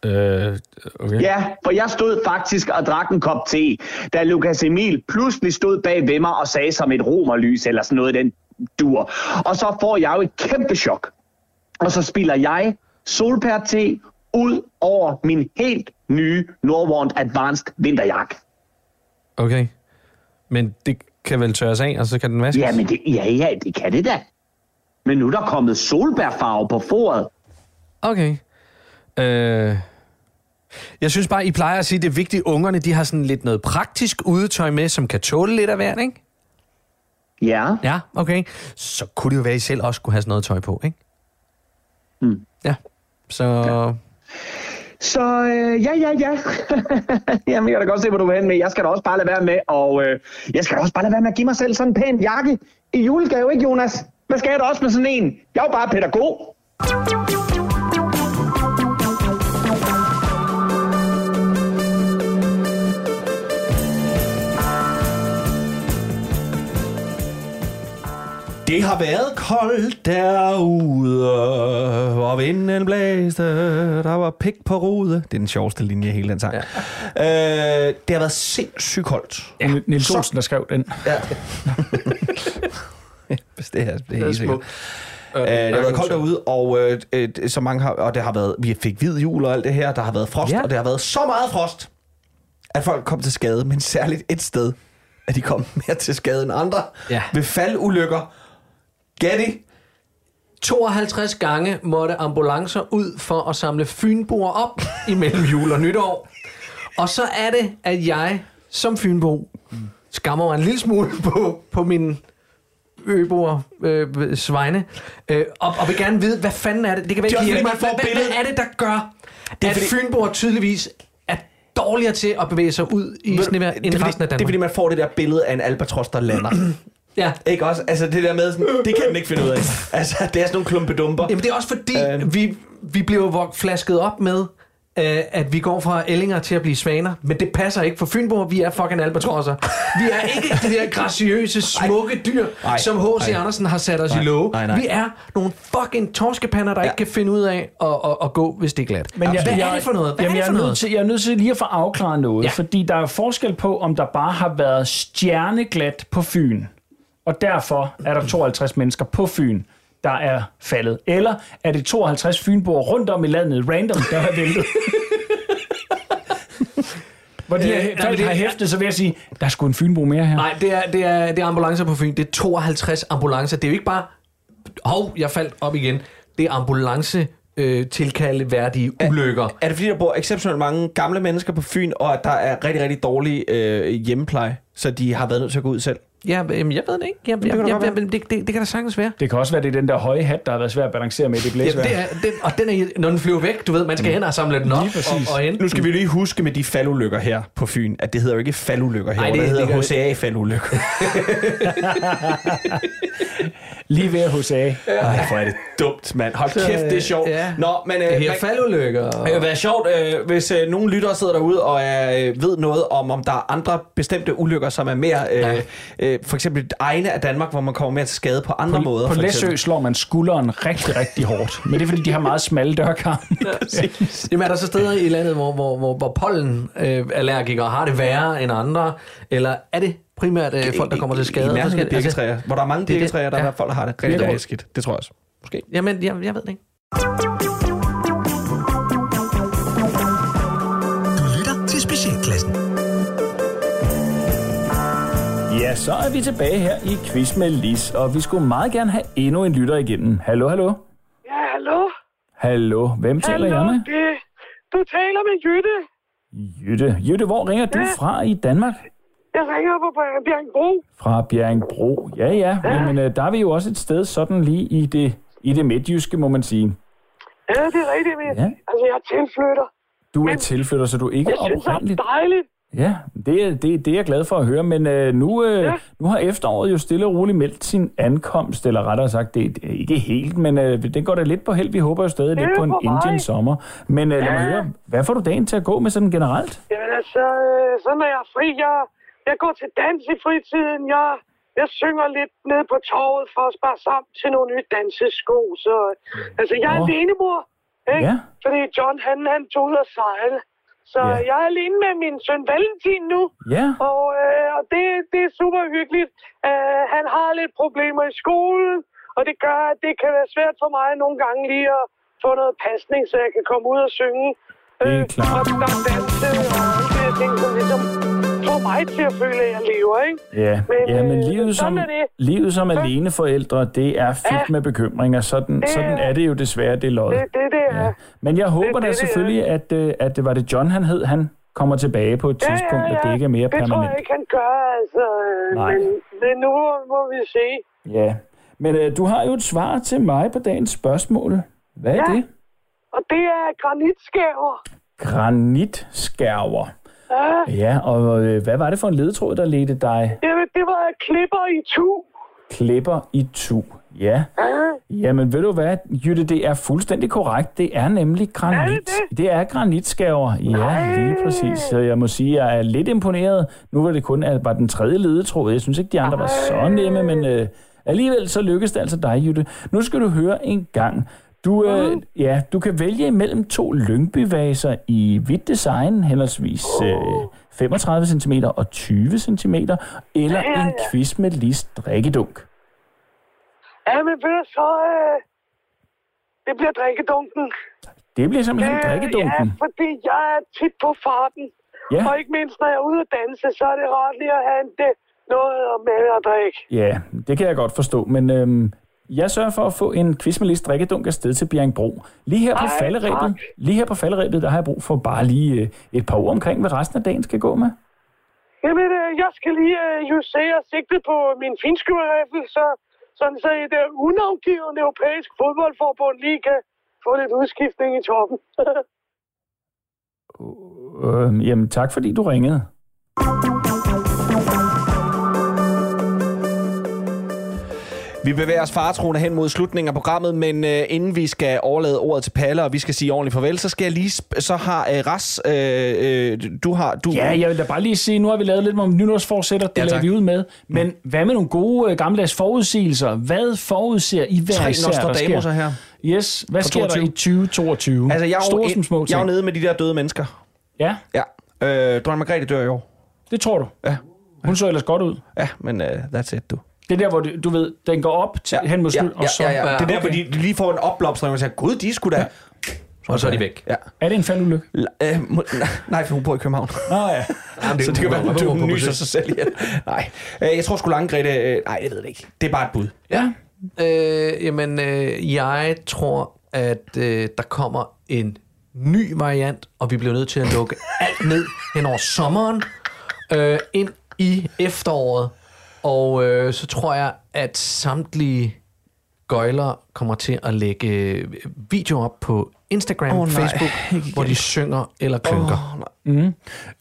Øh, okay. Ja, for jeg stod faktisk og drak en kop te, da Lukas Emil pludselig stod bag ved mig og sagde som et romerlys eller sådan noget i den dur. Og så får jeg jo et kæmpe chok. Og så spiller jeg solpær te ud over min helt nye Norwarnt Advanced vinterjakke. Okay. Men det kan vel tørres af, og så kan den vaskes? Ja, men det, ja, ja, det kan det da. Men nu er der kommet solbærfarve på foret. Okay. Øh, jeg synes bare, I plejer at sige, at det er vigtigt, at ungerne de har sådan lidt noget praktisk udetøj med, som kan tåle lidt af hvert, ikke? Ja. Ja, okay. Så kunne det jo være, at I selv også skulle have sådan noget tøj på, ikke? Mm. Ja. Så... Ja. Så øh, ja, ja, ja. Jamen, jeg kan da godt se, hvor du vil hen med. Jeg skal da også bare lade være med, og øh, jeg skal da også bare lade være med at give mig selv sådan en pæn jakke i julegave, ikke Jonas? Hvad skal jeg da også med sådan en? Jeg er jo bare pædagog. Det har været koldt derude, og vinden blæste, der var pik på rude. Det er den sjoveste linje i hele den sang. Ja. Øh, det har været sindssygt koldt. Ja. Niels Olsen, der skrev den. Ja. Hvis det er, det er helt sikkert. Øh, det har været koldt derude, og øh, øh, så mange har, og det har været, vi fik hvid jul og alt det her, der har været frost, ja. og det har været så meget frost, at folk kom til skade, men særligt et sted, at de kom mere til skade end andre, Ja. ved faldulykker. Gæt I? 52 gange måtte ambulancer ud for at samle fynboer op imellem jul og nytår. Og så er det, at jeg som fynbo skammer mig en lille smule på, på min øboer øh, svegne, øh, og, og vil gerne vide, hvad fanden er det? Det kan være, Det er også mig. man får Hvad, hvad, er det, der gør, Det er at fordi- fynboer tydeligvis er dårligere til at bevæge sig ud i snevejr end resten af det er Danmark? fordi, man får det der billede af en albatros, der lander. Ja. Ikke også? Altså det der med sådan, det kan den ikke finde ud af. Altså det er sådan nogle klumpedumper. Jamen det er også fordi, Øh. vi, vi bliver jo flasket op med, øh, at vi går fra ællinger til at blive svaner. Men det passer ikke for Fynbo, vi er fucking albatrosser. Vi er ikke de der graciøse, smukke dyr, Nej. som H.C. Andersen har sat os Nej. i låge. Nej, nej. Vi er nogle fucking torskepander, der ja. ikke kan finde ud af at, at, at gå, hvis det er glat. Men jeg, Hvad jeg, er det for noget? Hvad jamen, er det jeg, for er nødt noget? til, jeg er nødt til lige at få afklaret noget, ja. fordi der er forskel på, om der bare har været stjerneglat på Fyn, og derfor er der 52 mennesker på Fyn, der er faldet. Eller er det 52 fynboer rundt om i landet, random, der har væltet? Hvor de Øh, har, nej, men folk det- har hæftet, så vil jeg sige, der er sgu en fynbo mere her. Nej, det er, det, er, det er ambulancer på Fyn. Det er 52 ambulancer. Det er jo ikke bare... Hov, jeg faldt op igen. Det er ambulance øh, tilkalde værdige ulykker. Er det fordi, der bor exceptionelt mange gamle mennesker på Fyn, og at der er rigtig, rigtig dårlig øh, hjemmepleje, så de har været nødt til at gå ud selv? Ja, jamen, jeg ved det ikke. Jeg, jeg, kan da jeg, jeg, være. det, det, det, det kan da sagtens være. Det kan også være, det er den der høje hat, der har været svær at balancere med i det Ja, blæsvejr. det er, den, og den er, når den flyver væk, du ved, man skal hen og samle den op Lige præcis. og, og hente Nu skal vi lige huske med de faldulykker her på Fyn, at det hedder jo ikke faldulykker her, Nej, det, det- det det gør hedder HCA-faldulykker. Lige ved hos A. Ej, hvor er det dumt, mand. Hold kæft, det er sjovt. ja. Nå, men... Øh, Det her faldulykker. og- Det vil være sjovt, øh, hvis øh, nogle lyttere sidder derude og er, øh, ved noget om, om der er andre bestemte ulykker, som er mere, øh, Ja. øh, for eksempel egne af Danmark, hvor man kommer mere til skade på andre måder. På Læsø slår man skulderen rigtig, rigtig hårdt. Men det er, fordi de har meget smalle dørkarme. Jamen, er der så steder i landet, hvor, hvor, hvor, hvor pollenallergikere har det værre end andre? Eller er det primært øh, folk, der kommer til skade? I nærheden af altså, birketræer. Hvor der er mange det er det. birketræer, der Ja. er folk, der har det rigtig, rigtig skidt. Det tror jeg også. Måske. Jamen, jeg, jeg ved det ikke. Du lytter til Specialklassen. Ja, så er vi tilbage her i Quiz med Lis, og vi skulle meget gerne have endnu en lytter igennem. Hallo, hallo? Ja, hallo? Hallo, hvem taler jeg hallo, med? det, du taler med Jytte. Jytte. Jytte, hvor ringer du Ja. fra i Danmark? Jeg ringer på Bjerg- Bjergbro. Fra Bjerringbro. Ja, ja, Jamen, øh, der er vi jo også et sted sådan lige i det, i det midtjyske, må man sige. Ja, det er rigtigt, men Ja. altså, jeg er tilflytter. Du er Men- tilflytter, så du er ikke Jeg synes, det er oprindeligt. dejligt. Ja, det, er- det, det er jeg glad for at høre, men øh, nu, øh, Ja. nu har efteråret jo stille og roligt meldt sin ankomst, eller rettere sagt, det, er ikke helt, men øh, det går da lidt på held. Vi håber jo stadig Det lidt er på en. Indian sommer. Men øh, lad mig Ja. høre, hvad får du dagen til at gå med sådan generelt? Jamen altså, øh, så når jeg er fri, jeg, jeg går til dans i fritiden. Jeg, jeg synger lidt ned på torvet for at spare sammen til nogle nye dansesko. Så altså, jeg er Nå. alenemor. Ikke? Ja. Fordi John, han, han tog ud at sejle. Så Ja. jeg er alene med min søn Valentin nu. Ja, Og, øh, og det, det er super hyggeligt. Uh, han har lidt problemer i skolen, og det gør, at det kan være svært for mig nogle gange lige at få noget pasning, så jeg kan komme ud og synge. Det er klart. Og, og danse og alle de ting, som ligesom får mig til at føle, at jeg lever, ikke? ja. Men, ja men øh, livet som, det. livet som alene forældre, det er fyldt Ja. med bekymringer. Sådan, Det- sådan er det jo desværre, det lod. Det det, det er. Ja. Men jeg håber det, da det selvfølgelig, at, øh, at det var det John, han hed, han kommer tilbage på et tidspunkt, at det ikke er mere det tror permanent. jeg ikke, han gør, altså. øh, Nej. Men, men nu må vi se. Ja, men øh, du har jo et svar til mig på dagens spørgsmål. Hvad er Ja. det? Og det er granitskæver. Granitskærver. Ja, Ja, og øh, hvad var det for en ledetråd, der ledte dig? Jamen, det var klipper i tu. Klipper i tu. Ja. Jamen ved du hvad, Jytte, det er fuldstændig korrekt. Det er nemlig granit. Er det det? det er granitskærver. Ja, lige præcis. Så jeg må sige, at jeg er lidt imponeret. Nu var det kun at var den tredje ledetråd. Jeg synes ikke, de andre var så nemme, men øh, alligevel så lykkedes det altså dig, Jytte. Nu skal du høre en gang. Du, øh, ja, du kan vælge imellem to lyngbyvaser i hvidt design, henholdsvis øh, 35 cm og 20 cm, eller Ja, ja, en quiz med list drikkedunk. Ja, men ved så, øh, det bliver drikkedunken. Det bliver simpelthen Øh, drikkedunken. Ja, fordi jeg er tit på farten. Ja. Og ikke mindst, når jeg er ude at danse, så er det rart lige at have det, noget med at drikke. Ja, det kan jeg godt forstå, men øhm, jeg sørger for at få en quiz med list drikkedunk afsted til Bjerringbro. Lige her på Ej, falderæbet, tak. lige her på falderæbet, der har jeg brug for bare lige øh, et par ord omkring, hvad resten af dagen skal gå med. Jamen, øh, jeg skal lige øh, justere sigtet på min finskyverrifle, så sådan så et øh, unavgivende europæisk fodboldforbund lige kan få lidt udskiftning i toppen. Øh, jamen tak, fordi du ringede. Vi bevæger os faretroende hen mod slutningen af programmet, men øh, inden vi skal overlade ordet til Palle, og vi skal sige ordentligt farvel, så skal jeg lige... Så har øh, Ras... Øh, øh, du har... Du, Ja, jeg vil da bare lige sige, nu har vi lavet lidt om nytårsforsætter, det Ja, lader vi ud med. Men hvad med nogle gode øh, gammeldags forudsigelser? Hvad forudser I hver Tre især, der sker? her. Yes, hvad sker der 22? i 2022? Altså, jeg er, Store som små jeg er ting. nede med de der døde mennesker. Ja, Ja. Øh, Dronning Margrethe dør i år. det tror du. Ja. Hun så ellers godt ud. Ja, men uh, that's it, du. Det er der, hvor du, du ved, den går op til, hen mod slut, ja, og så... ja, ja. Det er der, okay. hvor de lige får en opblomstring, og siger, gud, de skulle da... Og så er de væk. Ja. Er det en faldulykke? L- øh, må, nej, for hun bor i København. Nå ja. Jamen, så det kan være, at hun på nyser sig selv ihjel. Nej. Øh, jeg tror sgu lange Grete... Øh, nej, jeg ved det ikke. Det er bare et bud. Ja. Øh, jamen, øh, jeg tror, at øh, der kommer en ny variant, og vi bliver nødt til at lukke alt ned hen over sommeren, øh, ind i efteråret. Og øh, så tror jeg, at samtlige gøjler kommer til at lægge øh, video op på Instagram, oh, nej. Facebook, hvor de synger eller klynker. Oh,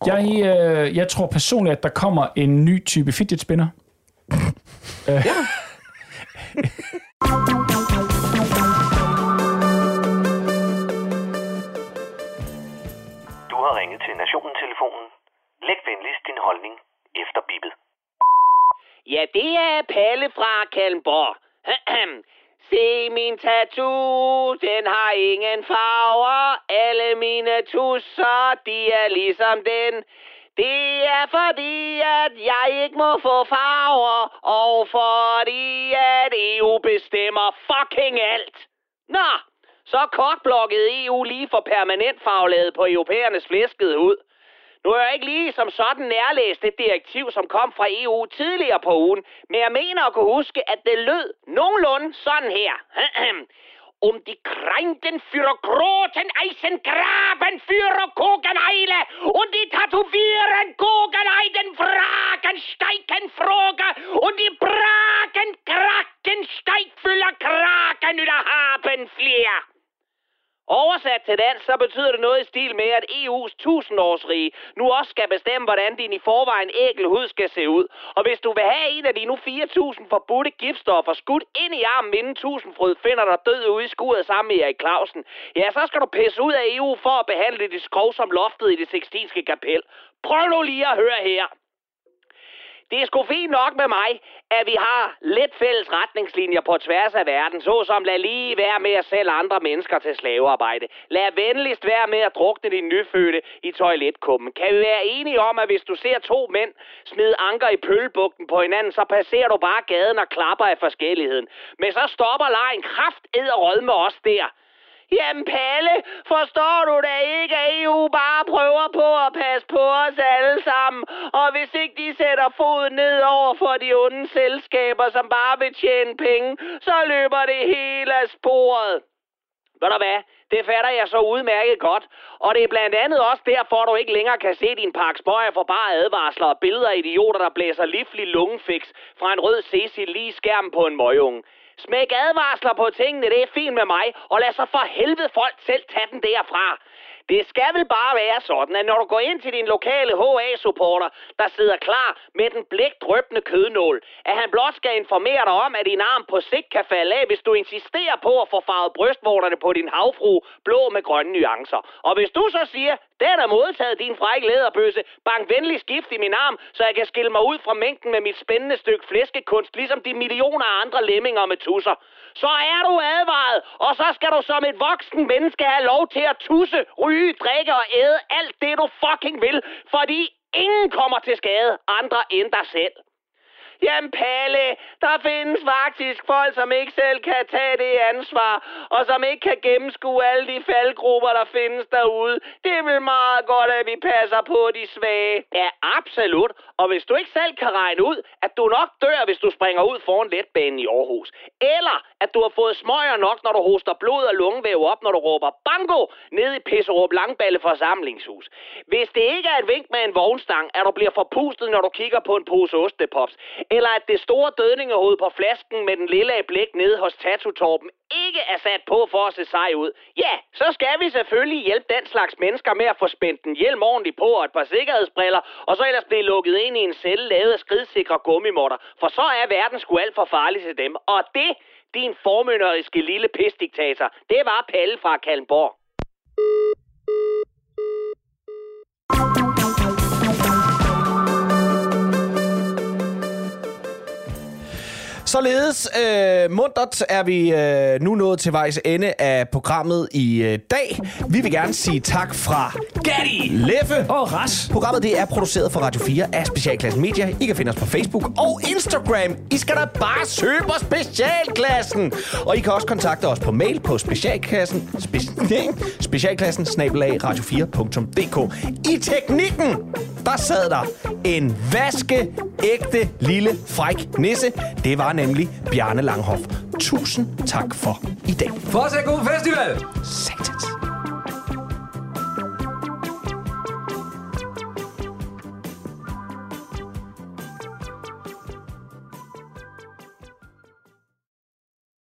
Jeg, øh, jeg tror personligt, at der kommer en ny type fidget spinner. Du har ringet til Nationen-telefonen. Læg venligst din holdning efter bippet. Ja, det er Palle fra Kalmborg. Se min tattoo, den har ingen farver. Alle mine tusser, de er ligesom den. Det er fordi, at jeg ikke må få farver, og fordi, at EU bestemmer fucking alt. Nå, så kortblokkede EU lige for permanent farvelaget på europæernes flæskede ud. Nu er jeg ikke lige som sådan nærlæst det direktiv, som kom fra EU tidligere på ugen, men jeg mener at kunne huske, at det lød nogenlunde sådan her. Um die Kranken für großen Eisengraben für Kogeneile und die Tätowieren Kogeneiden Fragen steigen Froge und die Bragen Kraken Steigfüller Kraken über haben fler. Oversat til dansk, så betyder det noget i stil med, at EU's tusindårsrige nu også skal bestemme, hvordan din i forvejen ækel hud skal se ud. Og hvis du vil have en af de nu 4.000 forbudte giftstoffer skudt ind i armen, inden tusindfryd finder dig død ude i skuret sammen med Erik Clausen, ja, så skal du pisse ud af EU for at behandle det skrov som loftet i det sextinske kapel. Prøv nu lige at høre her. Det er sgu fint nok med mig, at vi har lidt fælles retningslinjer på tværs af verden, såsom lad lige være med at sælge andre mennesker til slavearbejde. Lad venligst være med at drukne din nyfødte i toiletkummen. Kan vi være enige om, at hvis du ser to mænd smide anker i pølbugten på hinanden, så passerer du bare gaden og klapper af forskelligheden. Men så stopper lejen kraft ed med os der. Jamen Palle, forstår du da ikke, at EU bare prøver på at passe på os alle sammen? Og hvis ikke de sætter foden ned over for de onde selskaber, som bare vil tjene penge, så løber det hele af sporet. Ved du hvad? Det fatter jeg så udmærket godt. Og det er blandt andet også derfor, du ikke længere kan se din pakke spøjer for bare advarsler og billeder af idioter, der blæser livlig lungefix fra en rød Cecil lige i skærmen på en møgunge. Smæk advarsler på tingene, det er fint med mig, og lad så for helvede folk selv tage den derfra. Det skal vel bare være sådan, at når du går ind til din lokale HA-supporter, der sidder klar med den blækdrøbende kødnål, at han blot skal informere dig om, at din arm på sigt kan falde af, hvis du insisterer på at få farvet brystvorterne på din havfru blå med grønne nuancer. Og hvis du så siger, den er modtaget, din frække læderbøsse, bank venlig skift i min arm, så jeg kan skille mig ud fra mængden med mit spændende stykke flæskekunst, ligesom de millioner af andre lemminger med tusser. Så er du advaret, og så skal du som et voksen menneske have lov til at tusse, ryge, drikke og æde alt det, du fucking vil, fordi ingen kommer til skade andre end dig selv. Jamen Palle, der findes faktisk folk, som ikke selv kan tage det ansvar, og som ikke kan gennemskue alle de faldgrupper, der findes derude. Det er vel meget godt, at vi passer på de svage. Ja, absolut. Og hvis du ikke selv kan regne ud, at du nok dør, hvis du springer ud foran letbanen i Aarhus, eller at du har fået smøger nok, når du hoster blod og lungevæv op, når du råber bango ned i Pisserup Langballe forsamlingshus. Hvis det ikke er et vink med en vognstang, at du bliver forpustet, når du kigger på en pose ostepops, eller at det store dødningehoved på flasken med den lille blik nede hos tatutorpen ikke er sat på for at se sej ud, ja, så skal vi selvfølgelig hjælpe den slags mennesker med at få spændt en hjelm ordentligt på og et par sikkerhedsbriller, og så ellers blive lukket ind i en celle lavet af skridsikre gummimotter, for så er verden sgu alt for farlig til dem. Og det, din formynderiske lille pisdiktator, det var Palle fra Kalmborg. Således øh, mundret er vi øh, nu nået til vejs ende af programmet i øh, dag. Vi vil gerne sige tak fra Gatti, Leffe og Ras. Programmet det er produceret for Radio 4 af Specialklassen Media. I kan finde os på Facebook og Instagram. I skal da bare søge på Specialklassen. Og I kan også kontakte os på mail på specialklassen, spe, specialklassen snabelag radio4.dk. I teknikken, der sad der en vaskeægte lille fræk nisse. Det var nemlig Bjarne Langhoff. Tusind tak for i dag. Fortsæt god festival! Satan.